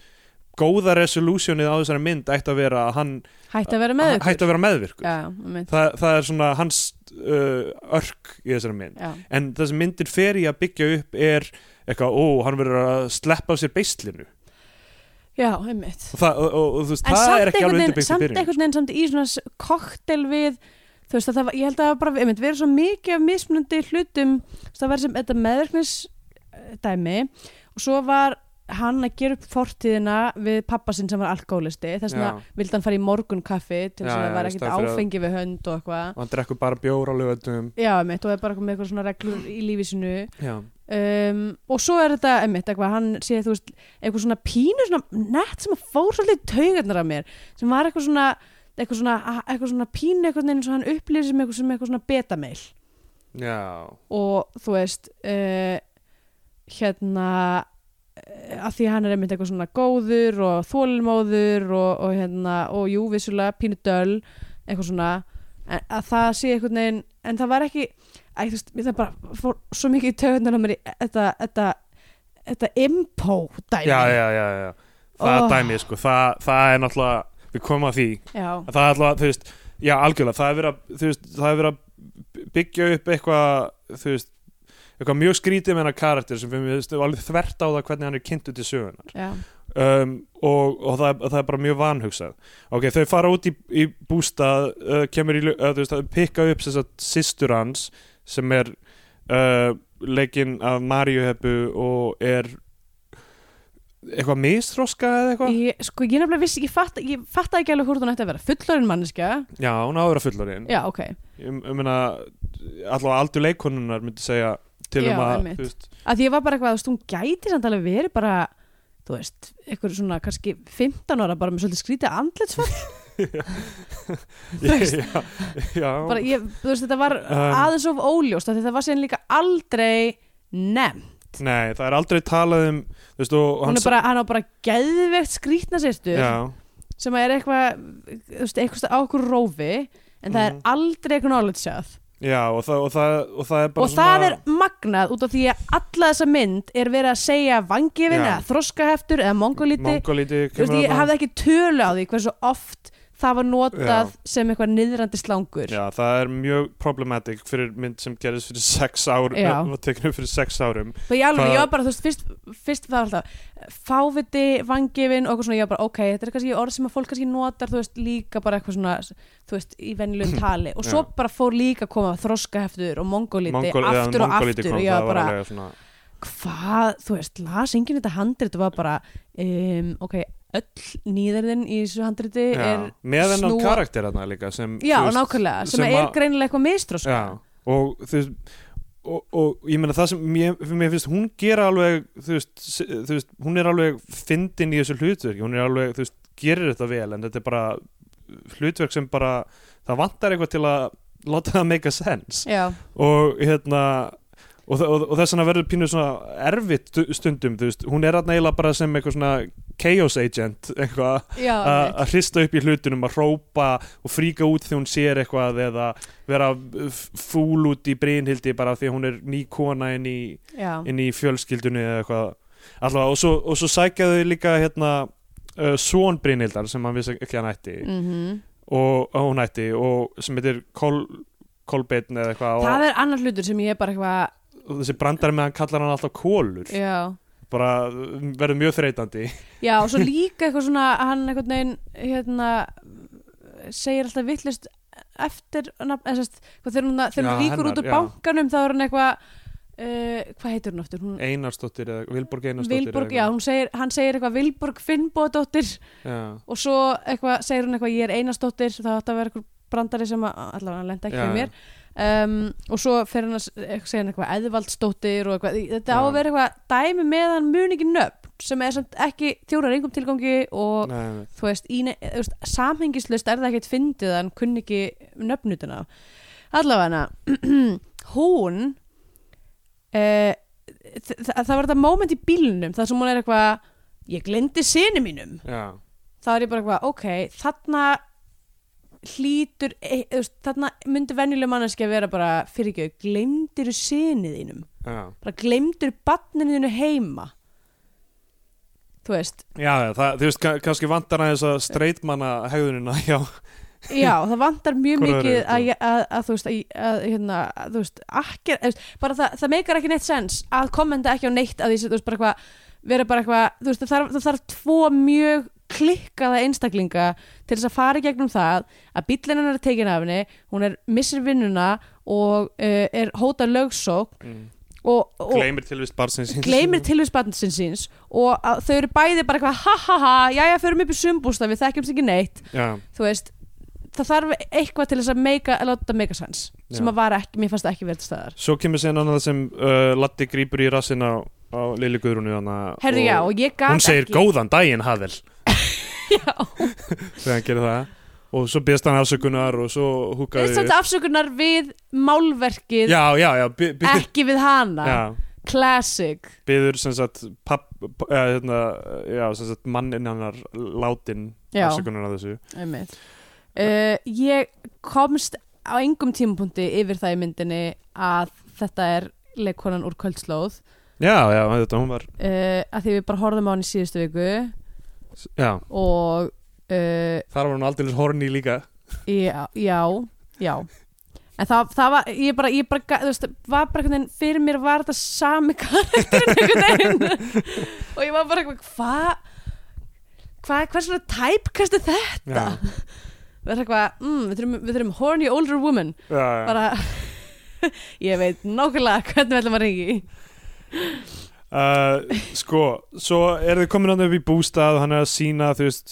góða resolutionið á þessari mynd ætti að vera að hann hætti að vera með ykkur hætti að vera meðvirkur já. Þa, það er svona hans uh, örk í þessari mynd já, en það sem myndir fer í að byggja upp er eitthvað, ó, hann verður að sleppa á sér beislinu. Já, einmitt. Og, það, og, og, veist, en það samt er ekki alveg undirbyggt í samt byrjun einhvern veginn samt í svona koktel við þú veist að það var, ég held að það var bara einmitt, verið svo mikið af mismunandi hlutum. Það var sem þetta meðverknis dæmi og svo var hann að gera upp fortíðina við pappa sinn sem var alkoholisti þess vegna vildi hann fara í morgun kaffi til þess að það var ekkert áfengi við hönd og eitthvað. Og hann drekkur bara bjór á lögatum já, einmitt, og er bara með eitthvað svona reglur í lífi sinu já, um, og svo er þetta einmitt, eitthvað, hann sé þú veist, eitthvað svona pínu svona nett sem að fór svolítið taugarnar af mér sem var eitthvað svona eitthvað svona, eitthvað svona pínu eitthvað eins og hann upplýðir sem eitthvað, sem eitthvað svona betameil já, og þú veist uh, hérna eh, að því hann er einmitt eitthvað svona góður og þólinmóður og, og hérna, og jú, vissulega pínu döl eitthvað svona en, að það sé einhvern veginn en það var ekki, æ, þú veist, mér það bara fór svo mikið í töðunar á mér í þetta, þetta, þetta impo dæmi já, já, já, já. það Oh. dæmi sko. það, það er náttúrulega við komum að því já, það er alltaf, þú veist, já algjörlega það er verið að, þú veist, það er verið að byggja upp eitthvað þú veist, eitthvað mjög skrítið með hennar karakter sem við veist, alveg þvert á það hvernig hann er kynntu til sögunar já, um, og, og það, það er bara mjög vanhugsað ok, þau fara út í, í bústað uh, kemur í, uh, þú veist, að pikka upp þess að systur hans sem er uh, leikinn af Maríu Heppu og er eitthvað mistróska eða eitthvað? Ég, sko ég nefnilega vissi, ég fatt, ég fatt ekki alveg hvort hún ætti að vera fullorinn manneskja. Já, hún áður að fullorinn já, ok, ég, ég meina allavega aldur leikonunar myndi segja til Já, um að þú veist, að því ég var bara eitthvað, þú veist, hún gæti samt alveg verið bara, þú veist eitthvað svona kannski 15 ára bara með svolítið skrítið andlitsfall Bara ég, þú veist, þetta var Um. aðeins of óljóst af því það var síðan líka aldrei nefn nei, það er aldrei talað um veist, og hún hann bara, hann á bara geðvegt skrítna sérstu sem er eitthvað, eitthvað á okkur rófi en það er Mhm. aldrei eitthvað knowledgeað já og, það, og, það, og það er bara og það er magnað út af því að alla þessa mynd er verið að segja vangifin eða þroskaheftur eða mongolíti mongolíti veist, ég hafði ekki tölu á því hversu oft það var notað Já. sem eitthvað niðrandi slangur Já, það er mjög problematic fyrir mynd sem gerist fyrir sex ár Já. var tekinu fyrir sex árum og ég alveg, Hvað- ég var bara, þú veist, fyrst, fyrst það var alltaf fáviti, vangifin og eitthvað svona, ég var bara, ok, þetta er kannski orð sem að fólk kannski notar, þú veist, líka bara eitthvað svona, þú veist, í venjulegum tali og svo Já. bara fór líka að koma þroskaheftur og mongolíti Mongol, aftur og mongolíti aftur kom, og ég það var var bara, alveg svona hvað, þú veist, las enginn þetta handrit og var bara, um, ok öll nýðarðin í þessu handriti já, er með þennan snúa- karakter þarna líka sem, já, veist, nákvæmlega, sem, sem er að- greinilega eitthvað mistróska og þú veist og, og ég meina það sem mér, mér finnst hún gera alveg þú veist, þú veist, hún er alveg fyndin í þessu hlutverki, hún er alveg þú veist, gerir þetta vel en þetta er bara hlutverk sem bara, það vantar eitthvað til að láta það make a sense. Já, og hérna og, og, og þess vegna verður pínu svona erfitt stu- stundum, þú veist, hún er að eiginlega bara sem eitthvað svona chaos agent eitthvað að hrista upp í hlutunum, að hrópa og fríka út þegar hún sér eitthvað eða vera fúl út í Brynhildi bara því hún er ný kona inn í, inn í fjölskyldunni eða eitthvað. Alltaf, og, svo, og svo sækjaðu líka hérna uh, Svon Brynhildar sem hann vissi ekki að hann ætti. Mm og, og hún ætti og sem heitir Kol, Kolbeinn eða eitthvað það er annar hlutur sem ég er bara eitthvað þessi brandari með hann kallar hann alltaf kólur já, bara uh, verður mjög þreytandi já og svo líka eitthvað svona hann einhvern veginn hérna segir alltaf vittlust eftir sérst, hvað þegar hún, þegar Já, hún líkur út hennar, úr já. bankanum þá er hann eitthvað uh, hvað heitir hún aftur? Hún, Einarsdóttir eða Vilborg Einarsdóttir Vilborg, eða já, segir, hann segir eitthvað Vilborg Finnbódóttir já. og svo eitthvað, segir hún eitthvað ég er Einarsdóttir, það átti að vera eitthvað brandari sem að, allavega hann lenda ekki Já, fyrir mér um, og svo fer hann að eitthvað- segja hann eitthvað eðvaldsdóttir og eitthvað, þetta á Já. að vera eitthvað dæmi með hann mun ekki nöfn sem er samt ekki þjórar engum tilgangi og Nei, nei. þú veist, veist samhengislust er það ekkert fyndið hann kunni ekki nöfnutuna allavega hún uh, það var þetta moment í bílnum þar sem hún er eitthvað ég glemdi sinni mínum Já. þá er ég bara eitthvað, ok, þarna hlýtur e, veist, þarna myndi venjuleg manneski að vera bara fyrir ekki, glemdir sinni þínum? Já. bara glemdir banninu þínu heima? Þú veist. Já, það, þú veist, ka- kannski vantar aðeins að streitmanna hegðunina, já, Já, það vantar mjög mikið að, að, að, þú veist, að, að, hérna, að þú veist, akkir, bara það, það meikar ekki neitt sens að kommenta ekki á neitt að því, þú veist, bara eitthvað, vera bara eitthvað, þú veist, það þarf, það þarf tvo mjög klikkaða einstaklinga til þess að fara í gegnum það að bíllinn hennar er tekin af henni, hún er missir vinnuna og uh, er hóta lögsók mm. og, og gleymir tilvist barnsins síns. gleymir tilvist barnsins síns og að, þau eru bæði bara eitthvað ha ha ha, jæja, förum upp í sumbústa við þekkjumst ekki neitt Já, þú veist það þarf eitthvað til þess að meika, að láta meika sens sem Já. að var ekki, mér fannst ekki verið til staðar svo kemur síðan annað sem uh, Latti grípur í rassin á, á Lili Guðrúnu herðu já, og ég gat hún segir ekki góðan daginn Havel já, þegar hann gerir það. Og svo byrst hann afsökunar og svo húkaði þess að afsökunar við málverkið já, já, já, by, by, ekki við hana. Classic. Byður sem sagt, papp, eða, hérna, já, sem sagt mannin hennar látin afsökunar á þessu. Uh, ég komst á engum tímapunkti yfir það í myndinni að þetta er leikkonan úr kvöldslóð. Já, já, þetta, hún var uh, að því við bara horfðum á hann í síðustu viku já, og uh, þar var hún aldrei horni líka. Já, já, já. En það, það var, ég bara, ég bara þú veist, var bara einhvern veginn, fyrir mér var þetta sami karakterin einhvern veginn. Og ég var bara eitthvað, hvað hvað, hvað svona typecast er þetta? Já, það er eitthvað, mm, við, þurfum, við þurfum horny older woman. Já. bara ég veit nákvæmlega hvernig við ætlum að ringi Uh, sko, svo er þið komin hann upp í bústað og hann er að sína þú veist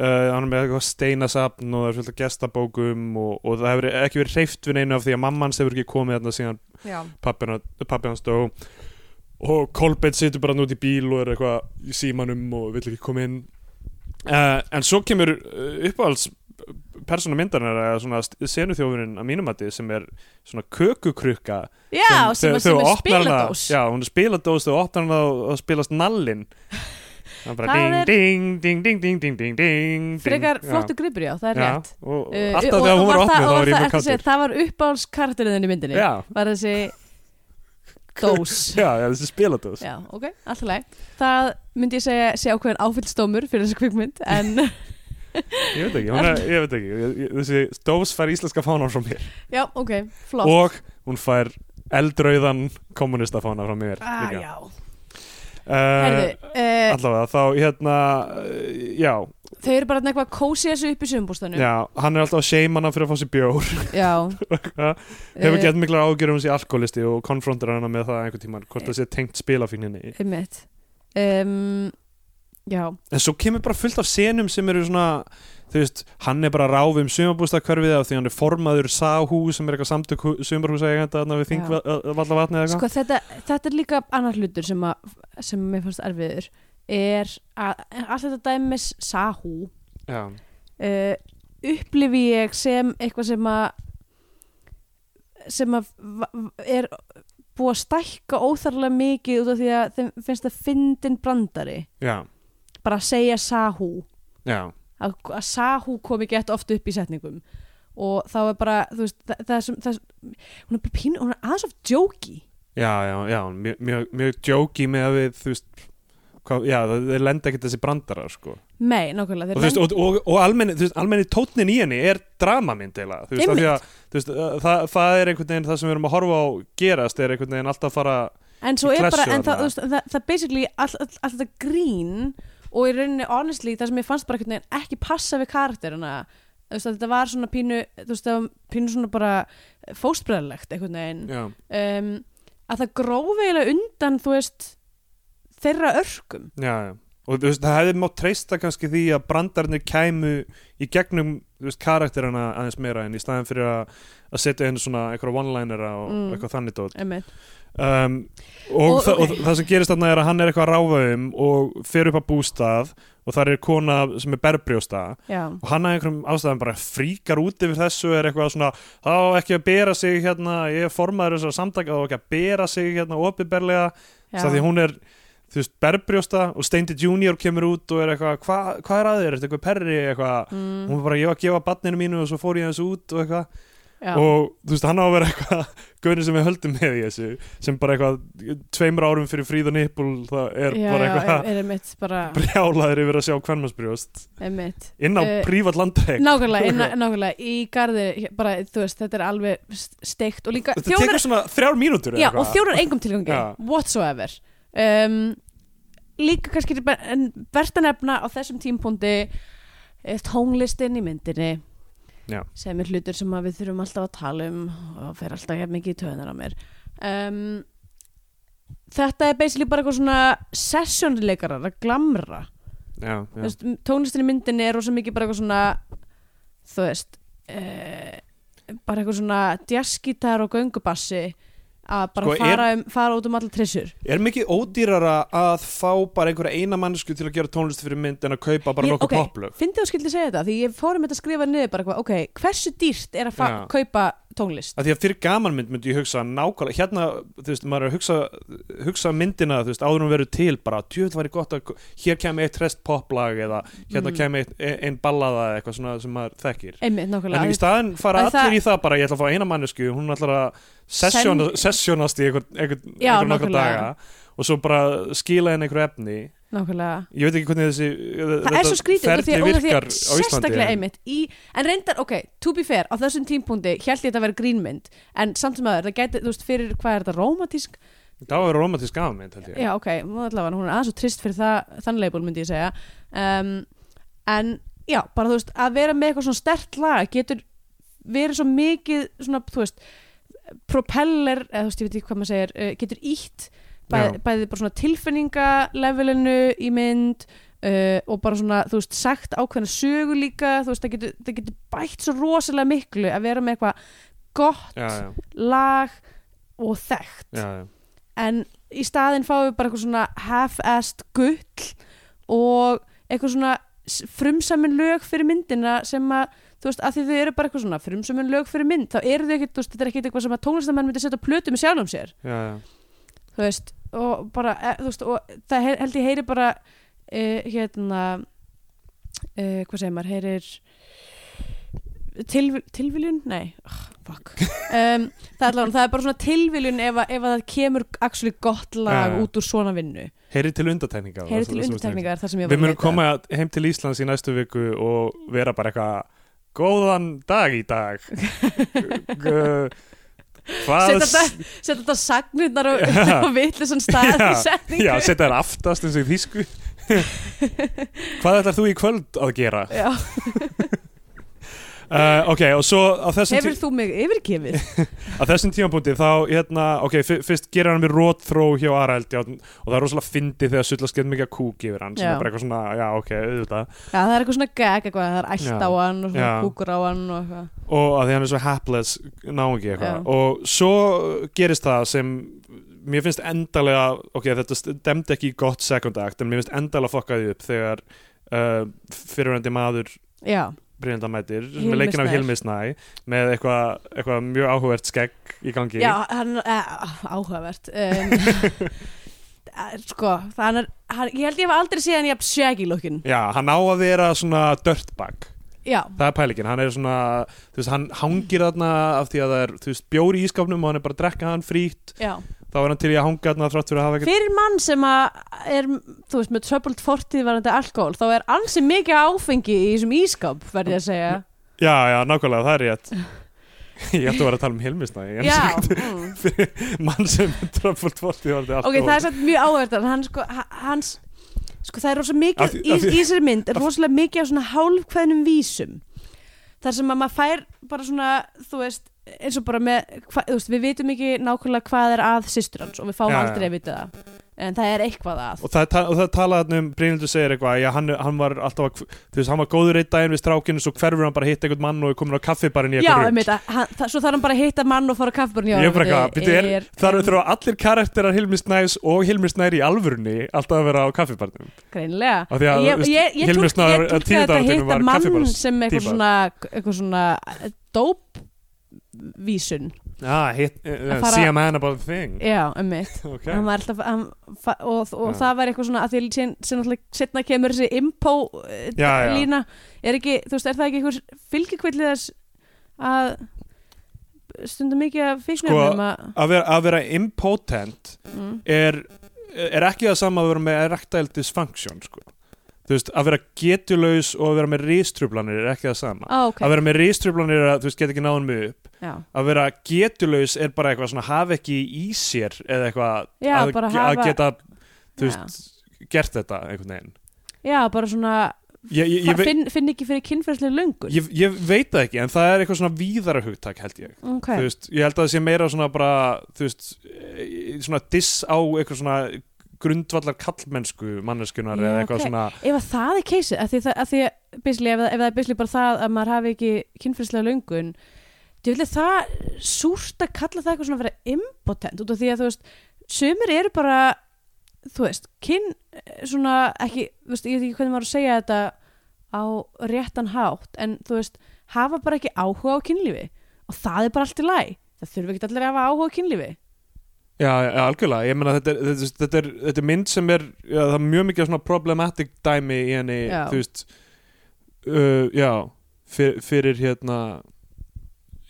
uh, hann er með eitthvað steinasafn og það er fullt af gestabókum og, og það hefur ekki verið hreift við neinu af því að mamma hans hefur ekki komið þarna síðan pappi, hans dó. Og Kolbett situr bara nút í bíl og er eitthvað í símanum og vill ekki koma inn. Uh, en svo kemur uppáhalds persóna myndarinnar eða svona senuþjófurinn að mínumati sem er svona kökukrukka já sem, sem, sem er spiladós. Já, hún er spiladós og opnar hana og, og spilast nallinn. Það er bara ding, ding, ding, ding, ding, ding, ding, ding frekar flottu gripur já, það er já, rétt. og, og Uh, alltaf þegar hún var og þá var ég með að káttur það var uppáhaldskarakterinn þinn í myndinni já, var þessi dós. Já, já, þessi spiladós. Já, ok, alltaf leið það myndi ég segja sé ákveðin áfyllstómur fyrir þessi kvikmynd en ég veit ekki, er, ég veit ekki ég, ég, þessi dós fær íslenska fánan frá mér. Já, ok, flott. Og hún fær eldrauðan kommunista fána frá mér ah, já, Uh, herðu uh, allavega, þá hérna uh, já, þau eru bara þarna eitthvað að kósi þessu upp í sumbústanum já, hann er alltaf að seima hana fyrir að fá sér bjór. Já. Hefur gett mikla ágjör um þessi alkoholisti og konfrontar hana með það einhvern tímann hvort það sé tengt spilafíninni einmitt. Um, já, en svo kemur bara fullt af senum sem eru svona þú veist, hann er bara að ráfi um sumarbústakörfið af því hann er formaður Sáhú sem er eitthvað samtök sumarhúsa eigenda við Já. þingvalla vatni eða eitthvað. Sko þetta, þetta er líka annar hlutur sem, að, sem mér fannst erfiður er að allt þetta dæmis Sahú já, uh, upplifi ég sem eitthvað sem að sem að er búið að stækka óþarlega mikið út af því að þeim finnst það fyndin brandari. Já, bara að segja Sahú já. Að, að Sahú komi gett oft upp í setningum. Og þá er bara þú veist, það, það sem það, hún er bara pínu, hún er aðeins of jokey. Já, já, já, mjög, mjög, mjög djóki með að við, þú veist hvað, já, þeir lenda ekkert þessi brandarar sko. Nei, nákvæmlega og, veist, og, og, og almenni, veist, almenni tótnin í henni er dramamynd eiginlega, þú veist, að þú veist, það, það er einhvern veginn það sem við erum að horfa á gerast er einhvern veginn alltaf að fara En svo er bara, en það, það, það basically all, all, all þetta grín og í rauninni honestly það sem ég fannst bara veginn ekki passa við karakterina þetta var svona pínu veist, pínu svona bara fóstbreðlegt einhvern veginn. Um, að það grófi eiginlega undan þú veist þeirra örkum. Já, já. Og þú veist, það hefði mátt treysta kannski því að brandarnir kæmu í gegnum veist, karakterina aðeins meira en í staðin fyrir að, setja henni svona einhverja one-linera og Mm. eitthvað þannig dót Einmitt. um, og, Og- þa ok. og það sem gerist þarna er að hann er eitthvað að ráfa um og fer upp á bústað og þar er kona sem er berbrjósta Já, og hann að einhverjum ástæðum bara fríkar út yfir þessu er eitthvað svona þá ekki að bera sig hérna ég er formaður þessar samtaka á ekki að bera sig hérna opiðberlega já. því hún er þú veist berbrjósta og Steindi Junior kemur út og er eitthvað hvað hva er að þér, er þetta eitthvað perri? Eitthvað. Mm, hún var bara ég var að gefa badninu mínu og svo fór ég þessu út og eitthvað. Já. og þú veist hann á að vera eitthvað gaurin sem við höldum með í þessu sem bara eitthvað tveimur árum fyrir fríð og nippul það er já, bara eitthvað er, er bara brjálaður yfir að sjá hvernmarsbrjóst inn á Eh, prívat landrek Nákvæmlega, inna, nákvæmlega, í garði bara, þú veist, þetta er alveg steikt og líka þetta tekur svona þrjár mínútur Já, og þjónar engum tilgangi whatsoever um, Líka kannski er verðt að nefna á þessum tímpúndi er tónlistin í myndinni Já. sem er hlutur sem við þurfum alltaf að tala um og fer alltaf hjá mikið í töðunar á mér um, Þetta er basically bara eitthvað svona sessionleikarar að glamra já, já. veist, tónlistin í myndinni er rosa mikið bara eitthvað svona þú veist uh, bara eitthvað svona jazzgítar og göngubassi að bara Sko, er- fara, um, fara út um allar trissur er mikið ódýrara að fá bara einhverja eina mannsku til að gera tónlist fyrir mynd en að kaupa bara nokkuð ok. poplög Fyndið þú skildi segja þetta, því ég fórum þetta að skrifa niður bara ok, hversu dýrt er að Já. kaupa tónlist að því að fyrir gamanmynd myndi ég hugsa nákvæmlega, hérna, þú veist, maður er að hugsa, hugsa myndina, þú veist, áður hún verður til bara, djöð væri gott að, hér kemur eitt rest poplag eða hérna Mm. kemur eitt, ein ballaða eða eitthvað svona sem maður þekkir einmitt en nákvæmlega í staðin fara En allir í það bara, ég ætla að fá eina mannesku hún ætlar að sessjóna, sessjónast í einhver, einhver, Já, nokkra nákvæmlega. daga og svo bara skila henni einhverju efni nákvæmlega. Ég veit ekki hvernig þessi það er svo skrítið af því að- sérstaklega en- einmitt í, en reyndar, ok, to be fair á þessum tímpúndi held ég þetta að vera grínmynd en samt sem aður, það gæti, þú veist, fyrir hvað er þetta rómatísk, það var romantísk gamanmynd held ég. Já ok allavega, hún er aðeins og trist fyrir það, þann label myndi ég segja. Um, en já, bara þú veist, að vera með eitthvað svona stert lag getur verið svo mikið svona, þú veist propeller, eða þú veist, ég veit ekki hvað maður segir uh, getur ítt bæði, Já. bæði bara svona tilfinningalevelinu í mynd uh, og bara svona, þú veist, sagt ákveðna sögu líka, þú veist, það getur, það getur bætt svo rosalega miklu að vera með eitthvað gott já, já, lag og þekkt já, en í staðinn fáum við bara eitthvað svona half-assed gull og eitthvað svona frumsamin lög fyrir myndina sem að þú veist, að því þau eru bara eitthvað svona frumsamin lög fyrir mynd, þá eru þau ekkert, þú veist, þetta er ekkert eitthvað sem að tónlistamenn myndi setja plötu með sjálfum sér já, já. Þú veist, og bara e, þú veist, og það he- held ég heyri bara e, hérna e, hvað segir maður, heyrir tilv, tilviljun? Nei, oh, fuck um, það, er allavega, það er bara svona tilviljun ef, ef að það kemur actually gott lag já. út úr svona vinnu heyri til undatekninga heyri til var Við munum koma heim til Íslands í næstu viku og vera bara eitthvað góðan dag í dag setja þetta, sagnirnar og, og vitlisann stað í Já, setningu Já, setja þær aftast eins og í þýsku Hvað ætlar þú í kvöld að gera? Já. Uh, ok, og svo á þessum, hefur þú mig yfirgefið tí á þessum tímapunkti þá, hérna, ok, fyr- fyrst gerir hann við rótþró hjá Arald já, og það er rosalega fyndið þegar sullast getur mikið kúk yfir hann, sem Já. er bara eitthvað svona, já, ok, auðvitað Já, það er eitthvað svona gag eitthvað, það er Já. á hann og svona Já. kúkur á hann og eitthvað. og að því hann er svo hapless náungi eitthvað Já. og svo gerist það sem mér finnst endalega ok, þetta stemdi ekki í gott second act en mér finnst endalega fokkaði upp þegar uh, fyrirvændi maður Já, Hilmi er leikin af. Hilmi Snæ með eitthvað, eitthvað mjög áhugavert skegg í gangi. Já, hann uh, áhugavert um, eh, Sko, er hann, Ég held ég hef aldrei séð hann í shaggy lookin Já, hann á að vera svona dirtbag Já, það er pælingin, hann er svona þú veist, hann hangir þarna af því að það er þú veist, bjóri í ískapnum og hann er bara að drekka hann frítt. Já þá er hann til í að hanga þarna þrátt fyrir að hafa ekkert Fyrir mann sem að er, þú veist, með troubled fortíð varandi alkohol, þá er ansi mikið áfengi í þessum ískap, verði ég að segja. Já, já, nákvæmlega, það er rétt. Ég ætti að vera að tala um Hilmisnæði mm. mann sem er tröfult fórtið var þetta ok, það er satt mjög áhugavert en hann sko, ha- hans sko það er rosa Af mikið í, þessari mynd er rosalega mikið af svona hálfkveðnum vísum. Þar sem að maður fær bara svona þú veist, eins og bara með hva, veist, við vitum ekki nákvæmlega hvað er að systur hans og við fáum Já, já. aldrei að vita það. En það er eitthvað að. Og það, og það talað þarna um Brynhildur segir eitthvað já, hann, hann var alltaf þú veist, hann var góður eitt daginn við strákinu svo hverfur hann bara að hitta einhvern mann og er komin á kaffibarinn í Já, eitthvað hann, það, svo þarf hann bara að hitta mann og fara eitthvað, byrju, er, þar þurfa allir karakterar Hilmi Snæs og Hilmi Snær í alvörunni alltaf að vera á kaffibarnum. Greinilega. Ég, ég, ég, ég á tíunda þetta að hitta mann sem eitthvað svona, eitthvað svona dóp vísun. Ah, hit, uh, fara- see a man about a thing. Já, um mitt okay. alltaf hann, og, og það var eitthvað svona að því sem náttúrulega setna kemur þessi impó eh, Já, lína er ekki, veist, er það ekki einhver fylgikvillið þess að stundum mikið að Sko, um að að, vera, að vera impotent mm, er, er ekki það sama að vera með erectile dysfunction sko. Þú veist, að vera getulaus og að vera með ristrublanir er ekki það sama. Á, ok, að vera með ristrublanir er að þú veist, get ekki náðum mig upp. Já, að vera getulaus er bara eitthvað svona hafa ekki í sér eða eitthvað Já, að, að hafa- geta þú Já. veist, gert þetta einhvern veginn. Já, bara svona ég, ég, ég, finn, finn ekki fyrir kynferðslega löngun. Ég, ég veit það ekki en það er eitthvað svona víðara hugtak held ég. Ok, þú veist, ég held að það sé meira svona bara þú veist, eh, svona diss á eitthvað svona grundvallar kallmennsku manneskunar eða eitthvað ok. svona ef að það er keisið að því, að ef, það- er basically bara það að maður hafi ekki kynferðslega löngun það súrt að kalla það eitthvað svona að vera impotent út af því að þú veist sumir eru bara þú veist, kyn svona ekki, veist, ég veit ekki hvernig maður að segja þetta á réttan hátt en þú veist, hafa bara ekki áhuga á kynlífi og það er bara allt í læg það þurfi ekki allir að hafa áhuga á kynlífi Já, algjörlega, ég meina þetta er, þetta, er- þetta, er, þetta er mynd sem er, já, það er mjög mikið svona problematic dæmi í henni, Já. þú veist uh, já, fyr, fyrir hérna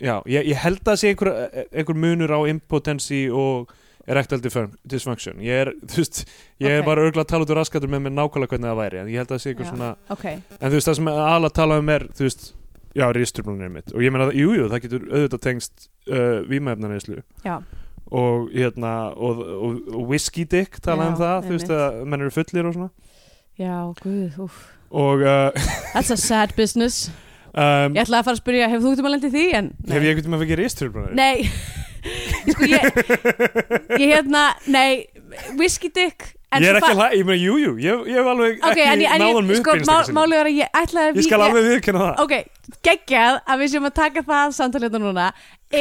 já, ég, ég held að það sé einhver, einhver munur á impotency og erectile dysfun- dysfunction. Ég er, þú veist, ég er Ok. bara örgulega að tala út úr raskatur með mér nákvæmlega hvernig það væri en ég held að það sé einhver svona, ok, en þú veist, það sem alveg tala um er, þú veist, já, ristrumlunir mitt. Og ég meina, jú, jú, það getur auðvitað tengst uh, vímaefnaneyslu já, og hérna og, og, og whisky dick talaði um Já, það þú veist að menn eru fullir og svona. Já, úf og uh, that's a sad business. Um, ég ætlaði að fara að spyrja, hefur þú ekkert að lendi því? En, hef ég einhvern tíma fengið ristrumlunir nei. Sko ég ég hérna, nei whisky dick en ég er ekki að hlæ, ég meina, jú, jú ég, hef alveg ok, en, ekki en náðan mjög sko, má, málið var að ég að ég skal alveg viðkynna það. Ok, geggjað að við séum að taka það samtalið núna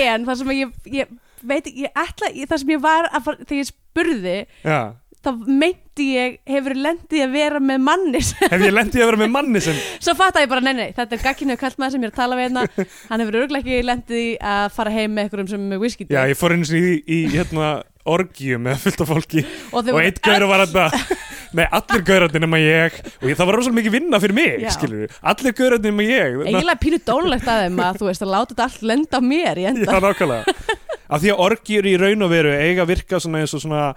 en það sem ég, ég veit ekki, ég ætla, ég, það sem ég var að fara, þegar ég spurði já. þá meinti ég hefur lendið að vera með manni sem- hef ég lendið að vera með manni sem svo fattaði ég bara, nei, nei, þetta er gagginu kallt maður sem ég er að tala við hérna. Hann hefur örgulega ekki lendið í að fara heim með einhverjum sem er með whisky já, ég fór einu sinni í, í hérna orgíum með fullt af fólki. Og, þau og voru eitt gaur var þetta Nei, allir gaurarnir nema ég. Og ég, það var rosalega mikið vinna fyrir mig, Já. skilur við Allir gaurarnir nema ég. Eiginlega pínu dónlegt að þeim að þú veist að láta þetta allt lenda á mér í Já, enda nákvæmlega Af því að orgjur í raun og veru eiga að virka svona eins og svona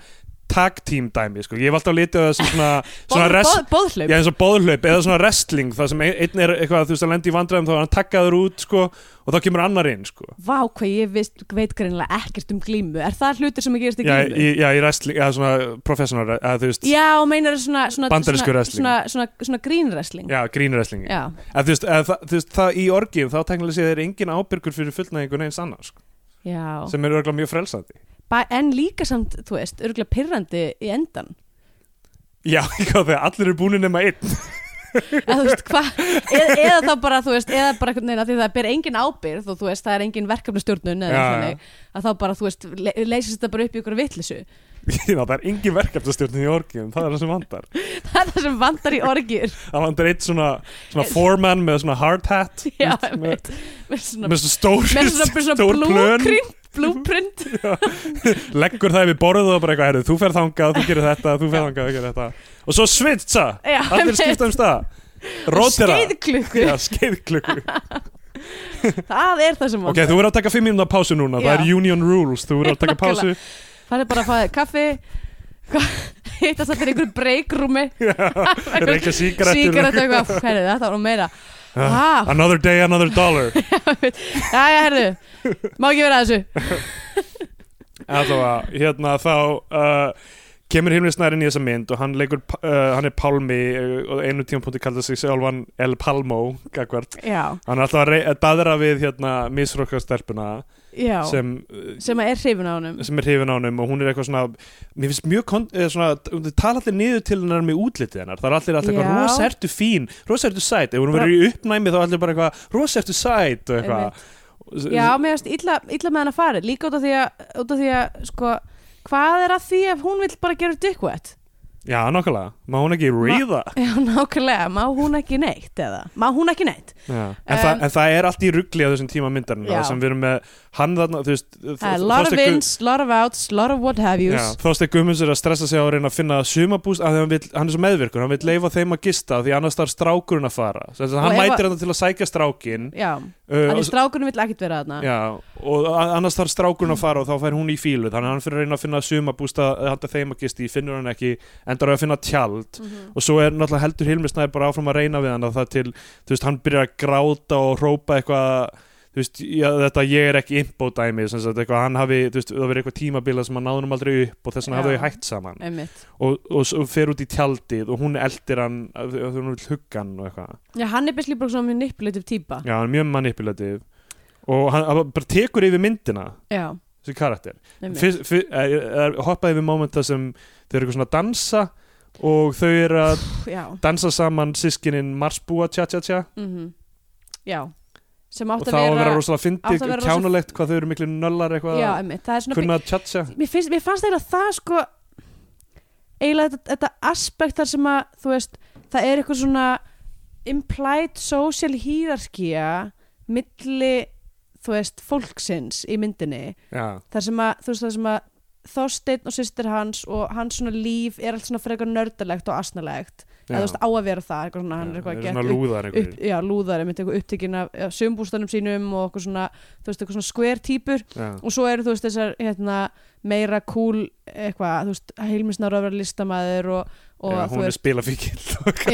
tag team dæmi, sko. Ég hef alltaf litið á það sem svona, svona rest, boðhlaup. Já, eins og bóðhlaup eða svona wrestling Það sem ein- einn er eitthvað, þú veist, að lendi í vandræðum þá er hann takkaður út, sko og þá kemur annar inn, sko. Vá, hvað ég veist, veit greinilega ekkert um glímu. Er það hlutur sem að gerast í Já, glímu? í, já, í wrestling, eða svona professional, eða þú veist Já, meinar svona, svona, Bandarísku wrestling. svona, svona, svona green wrestling. Já, green wrestling. Já. Eða, þú veist, eða, þú veist, það í orgjum þá teknilega séð er engin ábyrgur fyrir fullnæðingun eins annars, sko, Já. sem er örgulega mjög frelsandi. Ba En líka samt, þú veist, örgulega pirrandi í endan Já, hvað þegar allir eru búin nema einn. Eða, þú veist, hva, eða, eða þá bara, þú veist eða bara að því það ber engin ábyrð og þú veist, það er engin verkefnastjórnun eða þannig, að þá bara, þú veist, le leysist þetta bara upp í ykkur vittlisu Já, það er engin verkefnastjórnum í orgjum, það er það sem vandar það er það sem vandar í orgir. Það vantar eitt svona, svona foreman með svona hard hat Já, með, með, með svona, svona stór, með svona, svona plön. blúprint leggur það yfir borðið og bara eitthvað heyrðu, þú fer þangað, þú gerir þetta, þú fer þangað, þú gerir þetta. Og svo svitsa, allir skipta um stað. Rótira, skeiðklukku, það er það sem ok, þú verður að taka fimm mínúna pásu núna, það Já. er union rules. Þú verður að taka pásu. Farið bara að þér kaffi hittast allir í einhverju breikrúmi. Reykja sígarettur. sígaret eitthvað, herri þetta var meira. Ah, another day, another dollar. Jæja herri má ekki vera þessu. Allavega, hérna þá uh, kemur Hilmir inn í þessa mynd og hann leikur, uh, hann er Pálmi uh, og einu tímapunkti kallar sig sjálfan El Palmo, gagvart já, hann er alltaf að að daðra við hérna misrókastelpuna já, sem, sem, er hrifin á honum. sem er hrifin á honum og hún er eitthvað svona mér finnst mjög kon, svona, þau tala allir niður til hennar með útlitið hennar. Það er allir alltaf eitthvað, Já. rosa ertu fín, rosa ertu sæt? Ef hún verður í uppnæmi þá er allir bara eitthvað, rosa ertu sæt? Og eitthvað. Já, mér finnst illa, illa með hann að fara líka út af því að, af því að sko, hvað er að því að hún vill bara gera dick wet? Já, nokkulega, má hún ekki ríða já, nákvæmlega, má hún ekki neitt eða, má hún ekki neitt? Já, en, Um, það, en það er allt í ruggli á þessum tíma myndarinnar Já. sem við erum með hann þarna, þú veist er lot of ins, lot of outs, lot of what have yous. Þósteinn Guðmunds er að stressa sig á að reyna að finna sumabúst að hann, vill, hann er svo meðvirkur, hann vil leifa þeim að gista því annars þarf strákurinn að fara. Þess að hann mætir að- hann til að sækja strákin já, uh, þannig og, strákunum vill ekkert vera þarna. Já, og a- annars þarf strákurinn að fara og þá fær hún í fílu. Þannig að hann fyrir að reyna að finna sumabúst að handa þeim að gisti, finnur hann ekki endar að finna tjald Mhm. og svo er náttúrulega heldur Hilmi Snær bara áfram að reyna við hann að það til, þú veist, hann byrjar að gráta og hrópa eitthvað þú veist, já, þetta ég er ekki impódæmi hann hafi, þú veist, það verið eitthvað tímabila sem hann hann aldrei upp og þess vegna Já. hafði þau hætt saman. Einmitt. Og, og, og fer út í tjaldið og hún eldir hann hún vil hugga hann og eitthvað. Já, hann er basically bara svona manipulative típa já, hann er mjög manipulativ og hann, hann bara tekur yfir myndina. Já, þessi karakter. Fyrst, fyr, er, er, hoppaði yfir momenta sem þau eru eitthvað svona að dansa og þau eru að Já, dansa saman sískinin Marsbúa tja tja tja. Mhm. Já, sem og þá að vera rosalega fyndið rosa- kjánulegt hvað þau eru miklu nöllar eitthvað. Já, er kunna tja tja. Mér, finnst, mér fannst eiginlega það sko eiginlega þetta, þetta aspekt þar sem að þú veist, það er eitthvað svona implied social hierarchía milli þú veist, fólksins í myndinni. Já, þar sem að, þú veist, þar sem að Þorsteinn og systir hans og hans svona líf er allt svona frekar nördalegt og asnalegt. Eða þú veist á að vera það eitthvað svona, hann er eitthvað að svona lúðar upp, einhverjir já, lúðar, einmitt eitthvað upptekinn af sömbústanum sínum og eitthvað svona þú veist, eitthvað svona square típur já, og svo eru þú veist þessar hérna, meira cool eitthvað, þú veist, heilmisnar að vera listamæður og, og já, hún er veist spila fíkil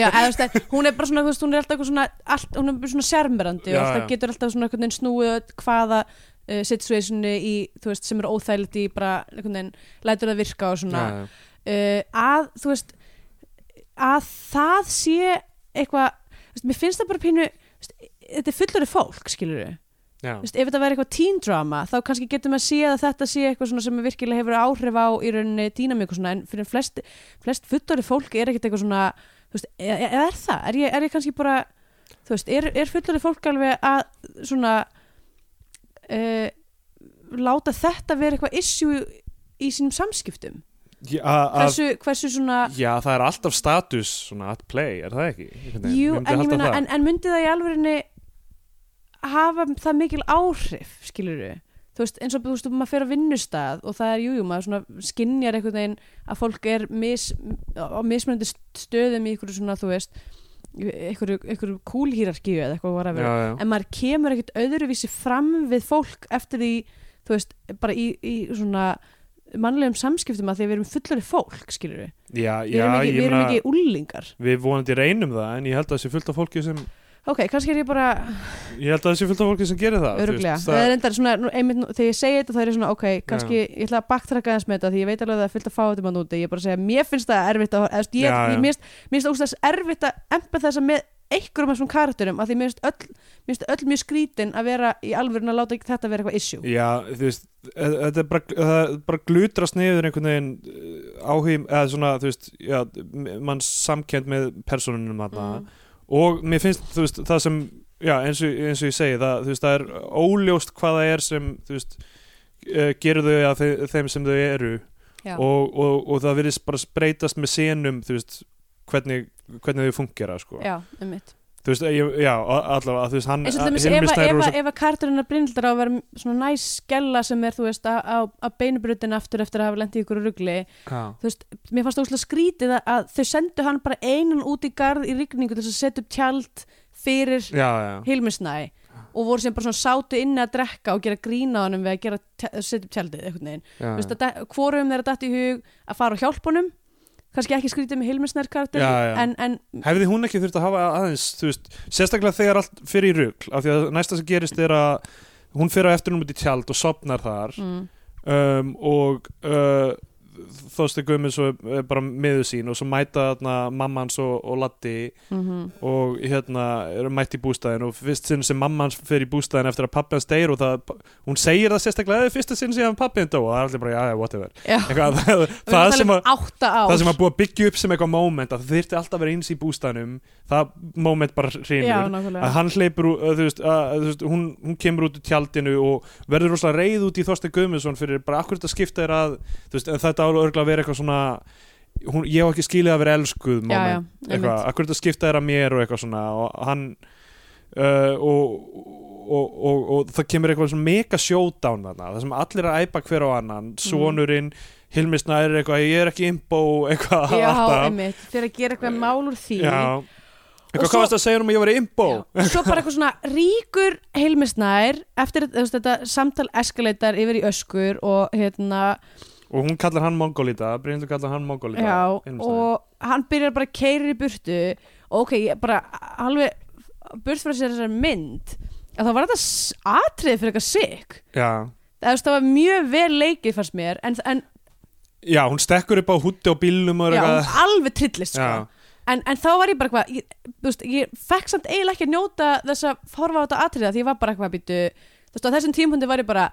já, eða, veist, hún er bara svona, þú veist, hún er alltaf svona, allt, hún er svona sjarmerandi Já, og alltaf getur alltaf svona snúið hvaða uh, situationi í, þú veist, sem er óþægilegt í bara einhvern veginn, lætur það virka og svona. Já, uh, að, þú veist að það sé eitthvað, þú veist, mér finnst það bara pínu þú veist, þetta er fullari fólk, skilur við já, Vist, ef þetta væri eitthvað teen drama þá kannski getum við að sé að þetta sé eitthvað svona sem virkilega hefur áhrif á í rauninni dýnamík og svona en fyrir flest, flest fullori fólk er ekkert eitthvað svona þú veist, e- eða er það? Er ég, er ég kannski bara þú veist, er, er fullori fólk alveg að svona uh, láta þetta vera eitthvað issue í sínum samskiptum já, að, hversu, hversu svona já, það er alltaf status svona at play, er það ekki? Jú, en, það. en, en myndi það í alvörinni hafa það mikil áhrif skilur við þú veist, eins og þú veist, maður fer á vinnustað og það er, jújú, jú, maður svona skinjar einhvern veginn að fólk er mis, á mismunandi stöðum í einhverju svona, þú veist einhverju, kúlhýrarkíu eða eitthvað var að vera, já, já. en maður kemur ekkert öðruvísi fram við fólk eftir því, þú veist, bara í, í svona mannlegum samskiptum að því að við erum fullari fólk, skilur við já, við erum ekki, ekki úlingar við vonandi reynum það en ég held að sé fullt af fólki sem ok, kannski er ég bara ég held að það sé fullt af fólki sem gerir það Öruglega, það er endar svona, einmitt, þegar ég segi þetta þá er ég svona, ok, kannski ég ætla að baktrakka þess með þetta því ég veit alveg að það er fullt að fá þetta mann úti. Ég er bara að segja, mér finnst það erfitt að, ég, Já, já. mér finnst- það erfitt að empa þessa með einhverjum af þessum karakterum að því mér finnst öll, öll mjög skrítin að vera í alvörun að láta ekki þetta vera eitthvað issue. Já, þú veist e- þetta er bara, er bara glutrast niður einhvern veginn áhugum eða svona, þú veist, já, mann samkend með personunum þarna. Mm. Og mér finnst, veist, það sem já, eins og, eins og ég segi, það, veist, það er óljóst hvað það er sem, veist uh, gerur þau að þe þeim sem þau eru. Og, og, og það virðist bara breytast með senum, hvernig, hvernig þau fungera, sko. Já, einmitt þú veist, ég, já, allavega, þú veist, hann eins og ef, að- rosa- að- að er brindildar á að vera svona næs skella sem er, þú veist, á, á, á beinubrutin aftur eftir að hafa lent í ykkur rugli. Já. þú veist, mér fannst óslega skrítið að, að þau sendu hann bara einan út í garð í rigningu til þess að setja upp tjald fyrir Hilmisnæ og voru sem bara svona sátu inni að drekka og gera grína honum við að setja upp tjaldið veginn, já, þú veist að hvorum þeirra datt í hug að fara og hjálpa honum kannski ekki skrítið með já. en, en hefði hún ekki þurft að hafa aðeins veist, sérstaklega þegar allt fyrir í rugl af því að næsta sem gerist er að hún fyrir á eftirnum út í tjald og sopnar þar mm, um, og uh, þósti Guðmunds er bara miður sín og svo mæta þarna mammans og, og Latti mm og hérna eru mætt í bústæðin og fyrst sinn sem mammans fer í bústæðin eftir að pappi hans deyr og það, hún segir það sérstaklega "Eh, fyrsta sinn sem pappi hans dó. Og það er allir bara, já, whatever. Eitthvað, það, það sem að það sem að búið að byggja upp sem eitthvað moment að það þyrfti alltaf að vera eins í bústæðnum það moment bara hrinur að hann hleypur að, þú veist, að, þú veist, hún, hún kemur út úr tjaldinu og verður rosalega reið út í Þorstein Guðmundsson fyrir bara akkur þetta skipta þér að? Þú veist, álega örgulega að vera eitthvað svona hún, ég hef ekki skilið að vera elskuð já, já, moment, eitthvað, akkur þetta skipta þér að mér og eitthvað svona og hann uh, og, og, og, og það kemur eitthvað svona mega showdown þarna, það sem allir er að æpa hver á annan, Mhm. sonurinn Hilmi Snær er eitthvað, ég er ekki imbo eitthvað já, einmitt, fyrir að gera eitthvað mál úr því Já. Eitthvað, hvað varst að segja um að ég var imbo? Já, og svo bara eitthvað svona ríkur heilmisnær eftir þú veist, þetta samtal eskaleitar yfir í öskur og hérna Og hún kallar hann Mongolita, Brynhildur kallar hann Mongolita já, og hann byrjar bara að keira í burtu. Og ok, ég bara alveg burt frá sér þessar mynd. Að það var þetta atrið fyrir eitthvað sick. Já. það, var mjög vel leikið fannst mér en, en já, hún stekkur upp á hútti á bílnum og já, hún alveg trillist sko. En, en þá var ég bara eitthvað ég, veist, ég fekk samt eiginlega ekki að njóta þess að horfa á þetta atriða því ég var bara eitthvað að býtu þú veist á þessum tímpundi var ég bara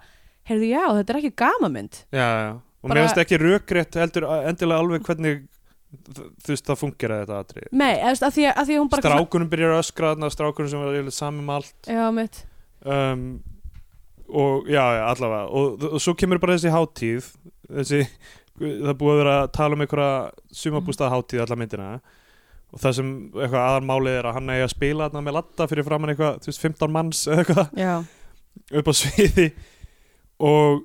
heyrðu já þetta er ekki gamamynd já, já. Og mér finnst ekki heldur endilega alveg hvernig þú veist það fungera þetta atrið nei að, því að, að því að hún bara strákunum byrjar að öskra þarna strákunum sem var eiginlega saman um allt. Já mitt. Um, og já, já, allavega. Og, og svo kemur bara þessi hátíð þessi, það búið að vera að tala um einhverja sumabústað hátíð alla myndina. Og það sem eitthvað aðarmálið er að hann eigi að spila þarna með latta fyrir framann eitthvað, þú veist, 15 manns eða eitthvað já. upp á sviði. Og,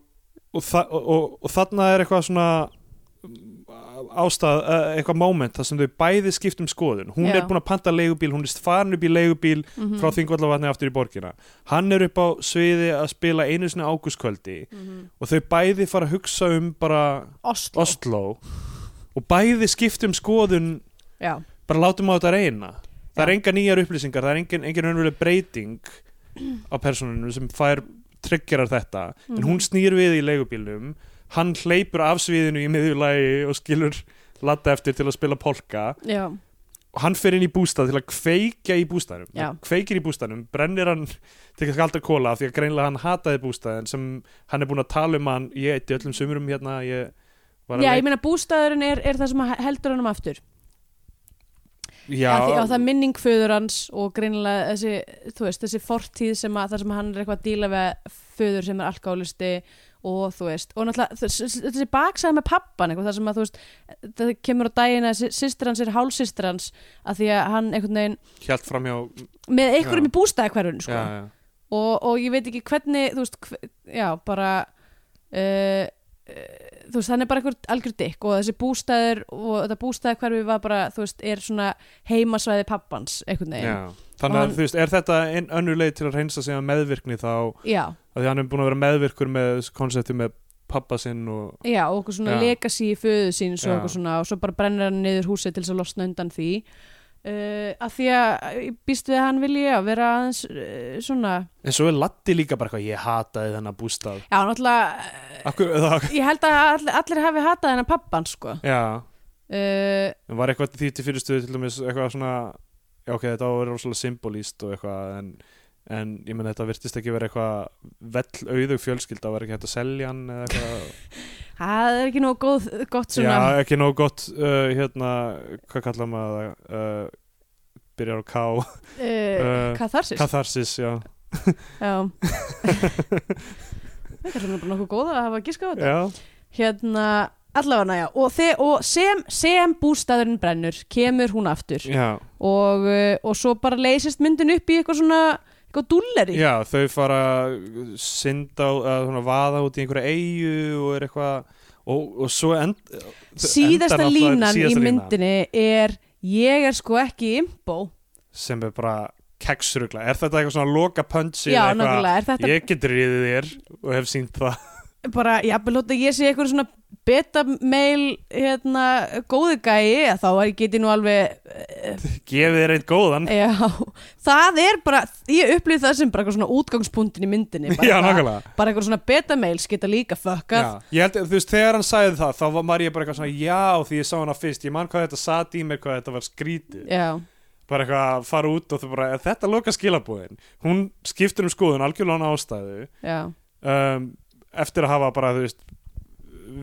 og, þa og, og, og þarna er eitthvað svona ástæð, eh, eitthvað moment þar sem þau bæði skipt um skoðun hún Já. er búin að panta leigubíl, hún er farin upp í leigubíl Mhm. frá Þingvallavatni aftur í borgina hann er upp á sviði að spila einu sinni ágústkvöldi Mhm. og þau bæði fara að hugsa um bara Oslo, Oslo og bæði skipt um skoðun Já, bara látum á þetta reyna það er Já. enga nýjar upplýsingar, það er engin, engin breyting á personinu sem fær tryggjarar þetta. En Mhm. hún snýr við í leigubílnum hann hleypur af sviðinu í miðjulagi og skilur latta eftir til að spila polka. Já, og hann fer inn í bústað til að kveikja í bústaðnum. Já. kveikir í bústaðnum, brennir hann til að skalda kóla því að greinlega hann hataði bústaðin sem hann er búin að tala um hann ég eitti öllum sumurum hérna ég já leik- ég meina bústæðurinn er, er það sem heldur hann um aftur því, að það minning föður hans og greinilega þessi, þú veist, þessi fortíð sem að, þar sem hann er eitthvað að díla við föður sem er alkálisti og þú veist, og náttúrulega þess- þessi baksaði með pappan, eitthvað þar sem að þú veist það kemur á daginn að sýstir hans er hálsýstir hans, að því að hann einhvern veginn, hjælt fram hjá með einhverjum í bústæði hverjun, sko. Já, já. og, og ég veit ekki hvernig, þú veist hve, já, bara uh, þú veist, hann er bara einhver algjör dykk og þessi bústæður og þetta bústæði hverfi var bara, þú veist, er svona heimasvæði pappans, einhvern veginn. Já. þannig að hann- þú veist, er þetta ein, önnur leið til að reynsa sig að meðvirkni þá? Já, að því hann er búin að vera meðvirkur með konsepti með pappa sinn og Já, og okkur svona legacy í föðu síns og svo bara brennir hann niður húsið til þess að losna undan því uh, að því að ég býst við að hann vilji að vera aðeins uh, svona en svo er Latti líka bara eitthvað, ég hataði þennan bústað. Já, náttúrulega, Akkur, ég held að allir, allir hafi hatað hennar pappan, sko. Já, uh, en var eitthvað því til fyrirstöðu til dæmis eitthvað svona já ok, þetta á að vera rosalega symbolíst og eitthvað en, en ég menn þetta virtist ekki vera eitthvað vell auðug fjölskylda var ekki hægt að selja hann eða eitthvað? Það er ekki nóg góð, gott svona. Já, ekki nóg gott uh, hérna, hvað kallar maður það? Uh, byrjar á K. Uh, uh, Katharsis. Katharsis, já. Já. Það er bara nokkuð góð að hafa giska á þetta. Já, Hérna, allavega, já og, og sem, sem bústæðurinn brennur kemur hún aftur. Já, og, uh, og svo bara leysist myndin upp í eitthvað svona eitthvað dúlleri? Já, þau fara synda að svona vaða út í einhverja eigu og er eitthvað og, og svo end, síðasta línan síðasta í myndinni er ég er sko ekki imbo. Sem er bara keksrugla. Er þetta eitthvað svona loka punchi ég get riðið þér og hef sínt það bara, já, lóta ég sé eitthvað svona beta-mail hérna, góði gæi, þá get ég nú alveg gefið þér eitt góðan. Já, það er bara ég upplýði það sem bara eitthvað svona útgangspunktin í myndinni bara, já, nákvæmlega. bara eitthvað svona beta-mails geta líka fuckað. Já. ég held, þú veist, þegar hann sagði það þá var ég bara eitthvað svona, já, því ég sá hana fyrst ég man hvað þetta satt í mér, hvað þetta var skrítið. Já, bara eitthvað að fara út og þú bara, þetta loka skilabúðin hún skiptur um skoðun algjörlega án ástæðu. Um, eftir að hafa bara, þú veist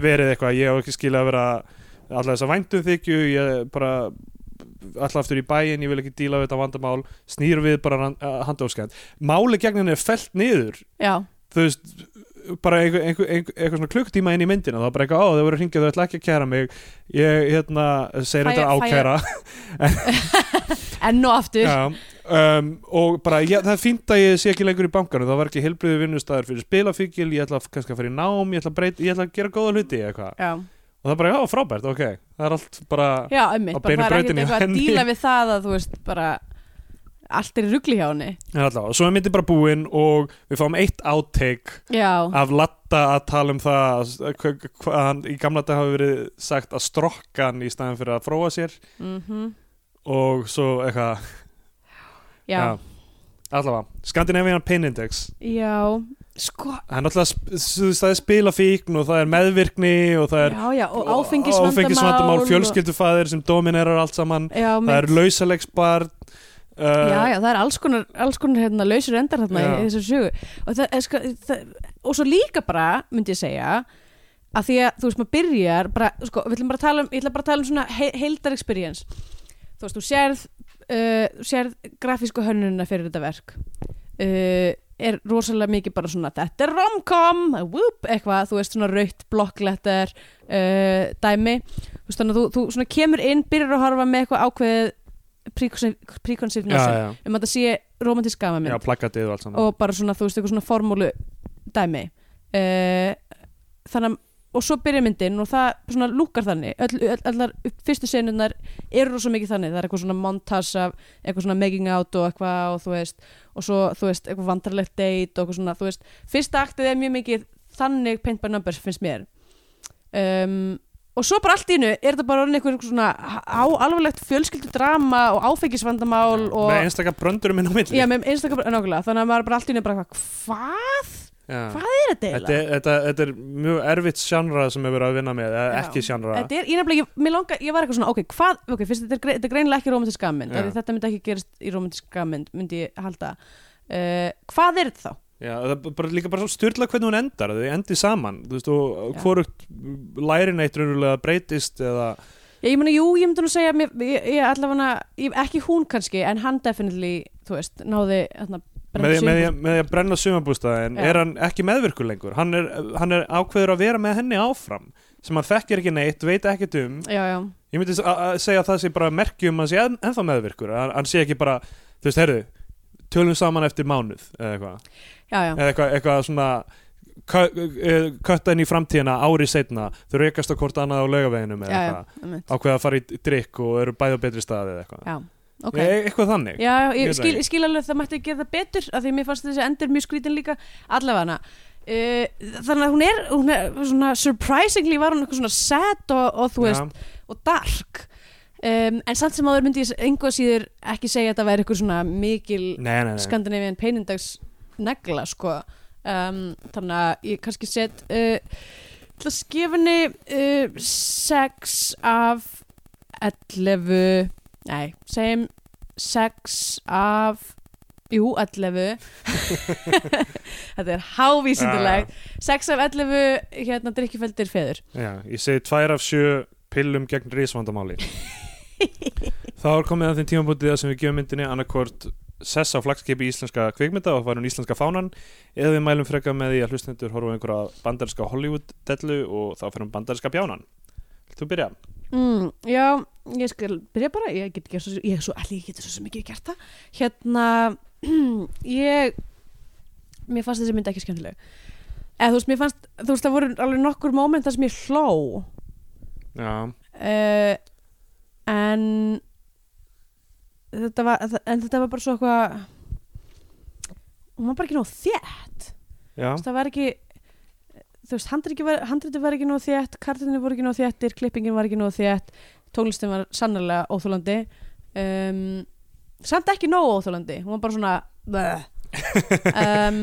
verið eitthvað, ég hef ekki skilja að vera alltaf þess að væntum þykju ég bara alltaf aftur í bæinn, ég vil ekki díla við þetta vandamál snýr við bara handóskænt máli gegn henni er fellt niður. Já, þú veist bara einhver, einhver, einhver, eitthvað svona klukktíma inn í myndina þá bara eitthvað, á þau voru hringið, þau ætla ekki að kæra mig. Ég, hérna, segir þetta ákæra. Enn og aftur. Já, um, og bara ég, það er fínt að ég sé ekki lengur í bankanum. Það var ekki heilbriðu vinnustæður fyrir spilafíkil ég ætla kannski að fara í nám, ég ætla að, breyta, ég ætla að gera góða hluti eitthvað. Já, og það er bara, já, frábært, ok. Það er allt bara, já, einmitt, Á beinu það er brautinni eitthvað að díla við það að þú veist, bara allt er í rugli hjá henni. En allavega, svo er myndin bara búin og við fáum eitt outtake já, af Latta að tala um það að- hva- hvað hann í gamla dag hafi verið sagt að strokka hann í staðin fyrir að fróa sér. Mhm. Og svo eitthvað já, allavega, Scandinavian Pain Index. Já, sko það er náttúrulega það er spilafíkn og það er meðvirkni og það er já, já, og áfengisvandamál áfengisvandamál og- fjölskyldufæðir sem dominerar allt saman. Já, það er lausalegsbarn uh, já, já, það er alls konar, alls konar hérna, lausur endar þarna í, þessu sögu. Og, það, er sko, það, og svo líka bara myndi ég segja að því að þú veist maður byrjar bara, sko, við ætlum bara að tala um, bara að tala um svona he heildar experience. Þú veist, þú sérð uh, þú sérð grafísku hönnunina fyrir þetta verk. Uh, er rosalega mikið bara svona þetta er romcom, whoop, eitthvað þú veist svona rautt blokkletter uh, dæmi. Þú veist þannig að þú, þú svona kemur inn, byrjar að horfa með eitthvað ákveðið preconceived notion um að það sé romantísk gamamynd já, plakatið og allt saman. Og bara svona, þú veist, eitthvað svona formúlu dæmi. Uh, þannig að og svo byrja myndin og það svona lúkar þannig. Öll, öll, allar fyrstu senunar eru svo mikið þannig, það er eitthvað svona montage af eitthvað svona making out og eitthvað og þú veist, og svo þú veist eitthvað vandrarlegt date og eitthvað svona, þú veist. Fyrsta aktið er mjög mikið þannig paint by numbers finnst mér. Um, og svo bara allt í innu er þetta bara eitthvað svona á alvarlegt fjölskyldu drama og áfengisvandamál og með einstakar bröndurum inn á milli. Já, með einstaklega, nákvæmlega, þannig að maður bara allt í henni bara hvað? Já. Hvað er þetta Þetta, eiginlega? er- þetta, þetta er mjög erfitt sjánra sem við verðum að vinna með, eða ekki sjánra Þetta ég ég, ég var eitthvað svona, ok, hvað, ok, fyrst þetta er, þetta er greinilega ekki romantísk gammynd, þetta myndi ekki gerast í romantísk gammynd, myndi ég halda. Uh, hvað er þetta þá? Já, það er bara, líka bara styrla hvernig hún endar þau endi saman, þú veist, og hvorugt lærin eitt raunverulega breytist eða, Já, ég meina, jú, ég myndi nú segja, mér, ég, allavega, ekki hún kannski, en hann definitely, þú veist, náði, þarna, með, því- að brenna sumabústaðin er hann ekki meðvirkur lengur? Hann er, hann er ákveður að vera með henni áfram sem hann þekkir ekki neitt, veit ekkert um. Já, já, ég myndi að segja að það sé bara merkjum að sé en, ennþá meðvirkur, hann, hann sé ekki bara þú veist, heyrðu, tölum saman eftir mánuð eða eitthvað, eða eitthvað, eitthvað svona eh, kötta inn í framtíðina ári setna, þau reykast á hvort annað á laugaveginum eða eitthvað, ákveða að fara í drikk og eru bæði á betri staði eða eitthvað. Já, ok. e eitthvað þannig. Já, Ég skil, það ég skil alveg að það mætti gera það betur af því að mér fannst þessi endur mjög skrítin líka. Allavega uh, þannig að hún er, hún er svona surprisingly var hún eitthvað svona sad og, og þú veist, Já, og dark. Um, en samt sem áður myndi ég engu síður ekki segja að þetta væri eitthvað svona mikil nei, nei, nei. Scandinavian Peinindags negla sko. Um, þannig að ég kannski set uh, til að skefinni uh, 6 af 11 nei, segjum 6 af jú, 11 þetta er hávísindilegt 6 af 11 hérna drikkifældir feður. Já, ég segi tvær af sjö pillum gegn risvandamáli. Þá er komið að þeim tímabútið sem við gefum myndinni annarkvort sess á flagskipi íslenska kvikmynda og færum íslenska fánan. Eða við mælum frekar með því að hlustendur horfa einhverja bandarinska Hollywood-dellu og þá færum bandarinska bjánan. Þú byrja? Mm, já, ég skal byrja bara ég get ekki svo, ég, svo, allir, ég get svo ekki gert það. Hérna ég mér fannst þessi mynd ekki skemmtileg. Eða þú veist, mér fannst þú veist, það voru alveg nokkur moment þar sem ég hló. Já, uh, en þetta var en þetta var bara svo eitthvað hún var bara ekki nóg þétt. Já, það var ekki þú veist, handriti var, ekki nóg þétt kartinni voru ekki nóg þéttir, klippingin var ekki nóg þétt tónlistin var sannlega óþólandi um, samt ekki nóg óþólandi hún var bara svona um,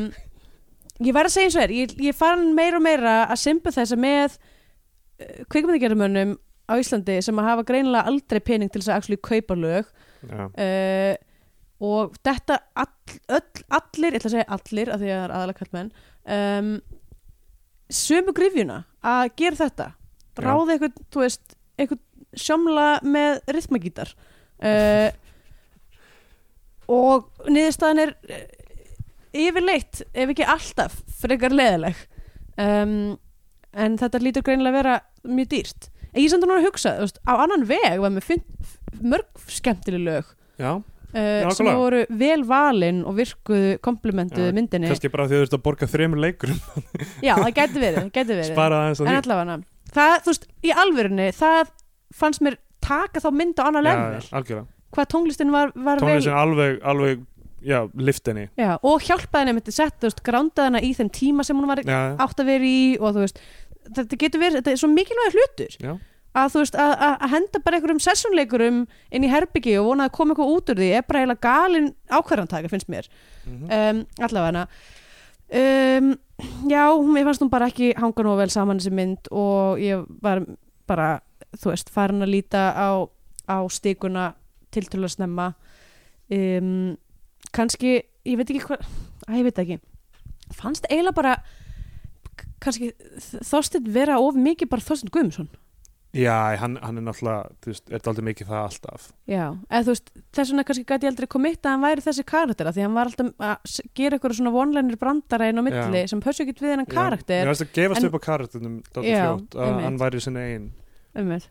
ég væri að segja eins og er ég, ég fann meira og meira að sympathisa með uh, kvikmyndagerðumönnum á Íslandi sem að hafa greinilega aldrei pening til þess að actually kaupa lög. Já, uh, og þetta all, öll, allir, ég ætla að segja allir af því að það er aðalega kallmenn um, sömu grifjuna að gera þetta. Ráða eitthvað, þú veist, eitthvað sjómla með rytmagítar uh, og niðurstaðan er uh, yfirleitt, ef ekki alltaf frekar leðileg um, en þetta lítur greinilega að vera mjög dýrt. En ég samt að núna að hugsa, veist, á annan veg var finn, mörg skemmtileg lög. Já uh, sem voru vel valin og virkuðu komplimentuðu Já, myndinni. Kannski bara því að þú ert að borga þremur leikurum. Já, það gæti verið, verið. Spara aðeins á en því. allavega það, þú veist, í alvörunni það fannst mér taka þá mynd á annar Já, level. hvað tónlistin var, var Tónlistin alveg, alveg, já, liftinni vel já, og hjálpaði henni myndi sett, þú veist, grándaði hana í þeim tíma sem hún var Já, átt að vera í og þú veist, þetta getur verið þetta er svo mikilvæg hlutur. Já, að þú veist, að, að henda bara einhverjum sessjónleikurum inn í herbyggi og vona að koma eitthvað út úr því er bara eiginlega galin ákvarðantaka finnst mér. Mhm. um, allavega. Um, já, mér fannst hún bara ekki hanga nú vel saman þessi mynd og ég var bara þú veist, farin að líta á, á stíkuna tiltölu að snemma. Um, kannski ég veit ekki hvað, að ég veit ekki. Fannst eiginlega bara kannski Þorsteinn vera of mikið bara Þorsteinn Guðmundsson já hann, hann er náttúrulega, þú veist, er aldrei mikið það alltaf. Já, eða þú veist, þess vegna kannski gæti ég aldrei komitt að hann væri þessi karaktera því hann var alltaf að gera eitthvað svona vonlænir brandara inn á milli Já. sem pössu ekki við hennan Já, karakter. Ég veist að gefast En- upp á karakternum Já, fljótt að hann væri sinni einn um mér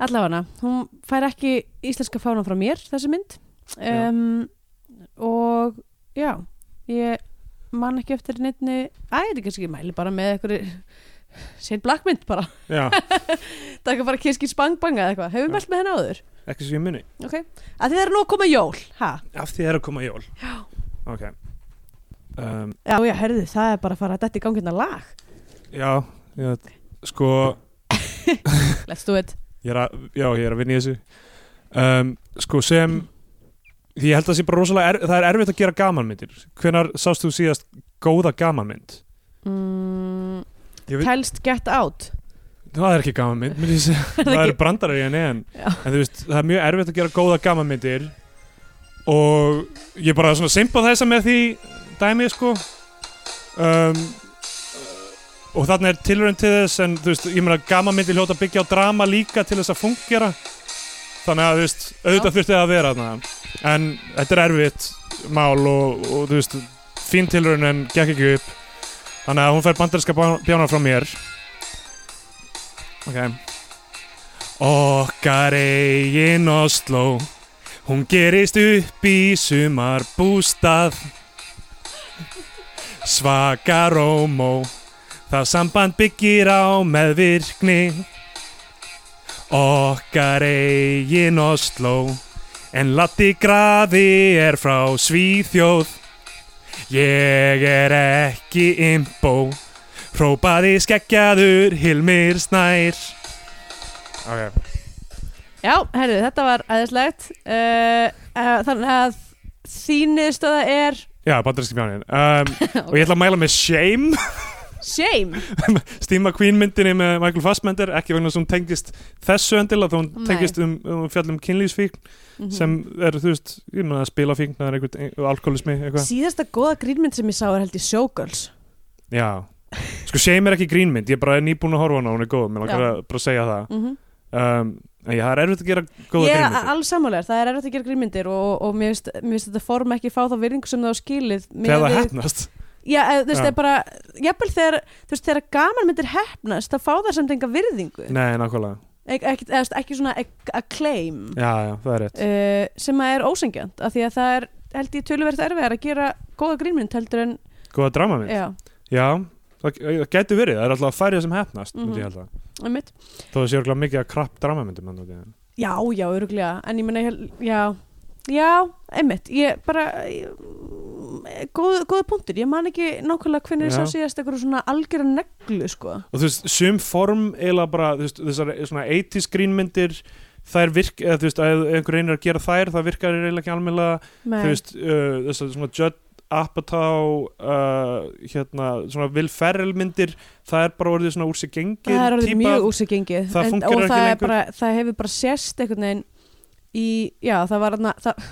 allavega, hún fær ekki íslenska fánan frá mér þessi mynd. Já. um, og já, ég man ekki eftir neittni kannski, ég mæli bara með eitthvað sér blackmynd bara. Það er bara kiski spangbanga eða eitthvað, hefur við mælt með henni áður? Ekki svo ég muni. Ok, að þið eru nú að koma jól. Ha? af því það er að koma jól. Já. ok. Um, já, já, herðu, það er bara að fara að þetta í gangina lag. Já, já, sko let's do it. Ég er að, já, ég er að vinna í þessu. Um, sko sem því ég held að það sé bara rosalega er, það er erfitt að gera gamanmyndir. Hvenar sást þú síðast góða gamanmynd? Mm, Ég veit- telst get out. Það er ekki gamanmynd myndi ég segja. það eru brandarar í henni en, en. Veist, það er mjög erfitt að gera góða gamanmyndir og ég bara svona simpa þessa með því dæmi sko. Um, og þarna er tilraun til þess en þú veist, ég meina gamanmyndir hljóta að byggja á drama líka til þess að fungera. Þannig að þú veist, auðvitað þurfti það að vera þarna. En þetta er erfitt mál og, og þú veist fín tilraun en gekk ekki upp þannig að hún fær bandarinska bjána frá mér. Ok. Okkar eigin Oslo Hún gerist upp í sumar bústað Svaka Rómó Það samband byggir á meðvirkni. Okkar eigin Oslo En Latti Grafi er frá Svíþjóð Ég er ekki imbó Hrópaði skeggjaður Hilmir Snær. Ok. Já, herðu, þetta var aðeinslegt uh, uh, þannig að þíniðstöða er Já, bandarinski bjánin um, Og ég ætla að mæla með Shame shame. Steve McQueen myndinni með Michael Fassbender Ekki vegna sem tengist þessu endilega Þó hún tengist um, um fjallum kynlýsfíkn Mhm. Sem er, þú veist, ég meina að spila fíkn Það er einhvern alkoholismi eitthvað. Síðasta góða grínmynd sem ég sá er held í Showgirls. Já. Sko Shame er ekki grínmynd Ég er bara nýbúin að horfa á hana Hún er góð Mér langar að bara segja það. Mm um, En já, það er erfitt að gera góða ég er grínmyndir. alls samanlegar, það er erfitt að gera grínmyndir og, og mér finnst mér finnst þetta form ekki fá þá virðingu sem það á skilið Þegar það hefnast Já, eða, þú veist, það er bara jafnvel þegar, þú veist, þegar gaman myndir hefnast það fá það samt enga virðingu. Nei, nákvæmlega. Ek, ekki, eða, ekki svona ek- acclaim Já, já, það er rétt. Uh, sem að er ósengjant af því að það er, held ég, töluvert erfiðar að gera góða grínmynd heldur en Góða dramamynd? Já, Já, það, það gæti verið Það er alltaf að færi sem hefnast mm Mhm. ég held að. Einmitt. Þó það sé örugglega mikið að krapp dramamyndum Já, já, öruglega, en ég held- já, já, einmitt, ég bara, ég, góð, góða punktur, ég man ekki nákvæmlega hvernig sá síðast eitthvað svona algjöra neglu, sko. og þú veist, sum form eiginlega bara, veist, þessar svona 80s grínmyndir þær virk, eða þú veist, að einhver reynir að gera þær, það virkar eiginlega ekki almennilega. Nei. þú veist, uh, þessar svona Judd Apatow uh, hérna, svona Will Ferrell myndir það er bara orðið svona úr sig gengið það er orðið típa- mjög úrsigengið það En- og það, bara, það hefur bara sérst einhvern veginn í, já það var það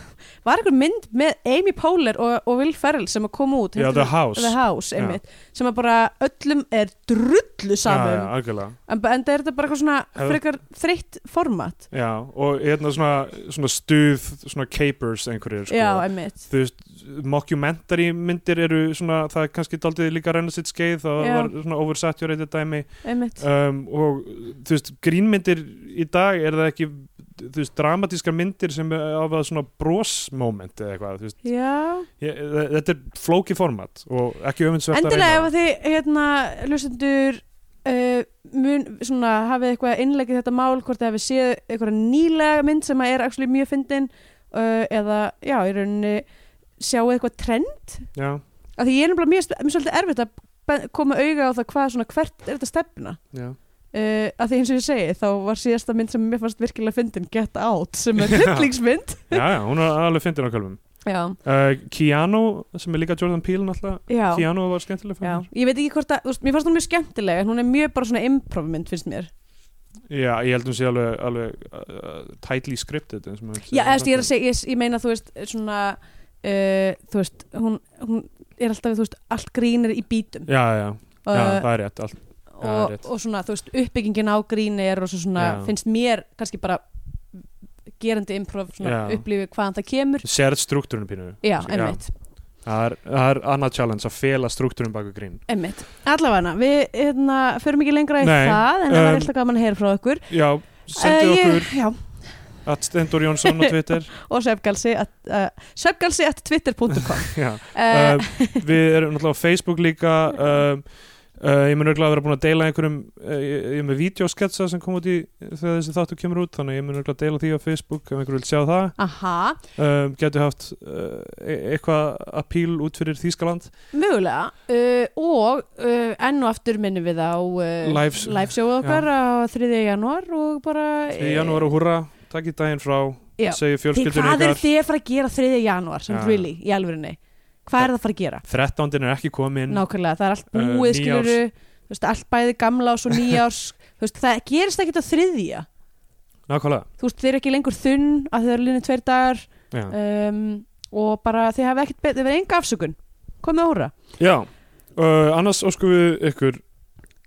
var einhver mynd með Amy Poehler og, og Will Ferrell sem að koma út Já, The House. The House Já. einmitt, sem að bara öllum er drullu já, saman já, algjörlega. En, en það er þetta bara eitthvað svona frekar þreytt format? Já, og hérna svona, svona stuð, svona capers einhverjir, sko. Já, einmitt. Þú veist, mockumentary myndir eru svona, það er kannski daldið líka að renna sitt skeið, það Já. var svona oversaturated dæmi. Einmitt. Um, og þú veist, grínmyndir í dag er það ekki þú veist, dramatískar myndir sem að svona brosmoment eða eitthvað, þú veist. Ég, þetta er flóki format og ekki öfundsvert að endilega ef reyna þið hérna, lustendur uh, mun svona hafið eitthvað innlegið þetta mál, hvort þið hafið séð eitthvað nýlega mynd sem er actually mjög fyndin uh, eða já, í rauninni sjáu eitthvað trend. Já, af því ég er nefnilega mjög, mjög svolítið erfitt að koma auga á það hvað svona hvert er þetta stefna. Já, uh, af því eins og ég segi þá var síðasta mynd sem mér fannst virkilega fyndin Get Out sem er Já. hryllingsmynd já, já, hún er alveg fyndin á kölvum já, uh, Keanu, sem er líka Jordan Peele náttúrulega, Keanu var skemmtileg já. ég veit ekki hvort að, veist, mér fannst hún mjög skemmtileg en hún er mjög bara svona improv-mynd finnst mér. Já, ég held hún sé alveg, alveg uh, tightly scripted já, eða, ég, er að segja, ég, ég meina þú veist svona þú veist, hún, hún er alltaf þú veist, allt grín er í bítum. Já, já, já, það er rétt allt, og, rétt. og svona, þú veist, uppbyggingin á gríni er og svo svona, Já. finnst mér kannski bara gerandi improv, svona Já. upplifi hvaðan það kemur. Sérð struktúrinu pínu. Já, einmitt, það er, það er annað challenge að fela struktúrin baku grín. Einmitt. Allavega, við hérna, förum ekki lengra í Nei, það en það var um, eitthvað gaman að heyra frá okkur já, Eh, sendið ég- okkur já, at Stendur Jónsson á Twitter. Og söfgalsi at, uh, söfgalsi at twitter.com Já, uh, við erum náttúrulega á Facebook líka um, uh, ég mun örgulega að vera búin að deila einhverjum uh, ég ég með videosketsa sem kom út í þegar þessi þáttu kemur út þannig ég mun örgulega að deila því á Facebook ef einhver vil sjá það. Aha, um, getur haft uh, e- eitthvað appeal út fyrir Þýskaland. Mögulega. Og enn og aftur minnum við á Lives- livesjóðu okkar á 3. janúar og bara í janúar og húrra, takk í daginn frá segju Þið, fjölskyldunni hvað er ykkar þið að fara að gera 3. janúar sem Já. really, í alvörinni hvað er það að fara að gera? 13. er ekki komin Nákvæmlega, það er allt Uh, búið nýárs. skiluru, veist, allt bæði gamla og svo nýjárs veist, það gerist ekkert á þriðja. Nákvæmlega. Þú veist, þið eru ekki lengur þunn að þið eru linni tveir dagar. Um, og bara þið hafa ekkert þið verið enga afsökun, komið að húra Já. Uh, annars óskum við ykkur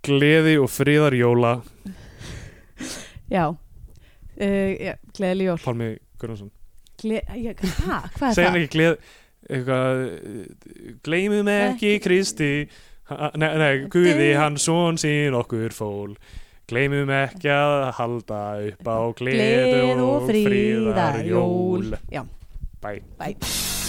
gleði og friðar jóla. Já, uh, já gleðileg jól. Pálmi Gunnarsson. Gle ha, hvað er það? hann ekki gleð eitthvað gleymum ekki Kristi. Nei, nei, Guði hann son sín okkur fól. Gleymum ekki að halda upp á gleðu og friðar jól bæ. Bæ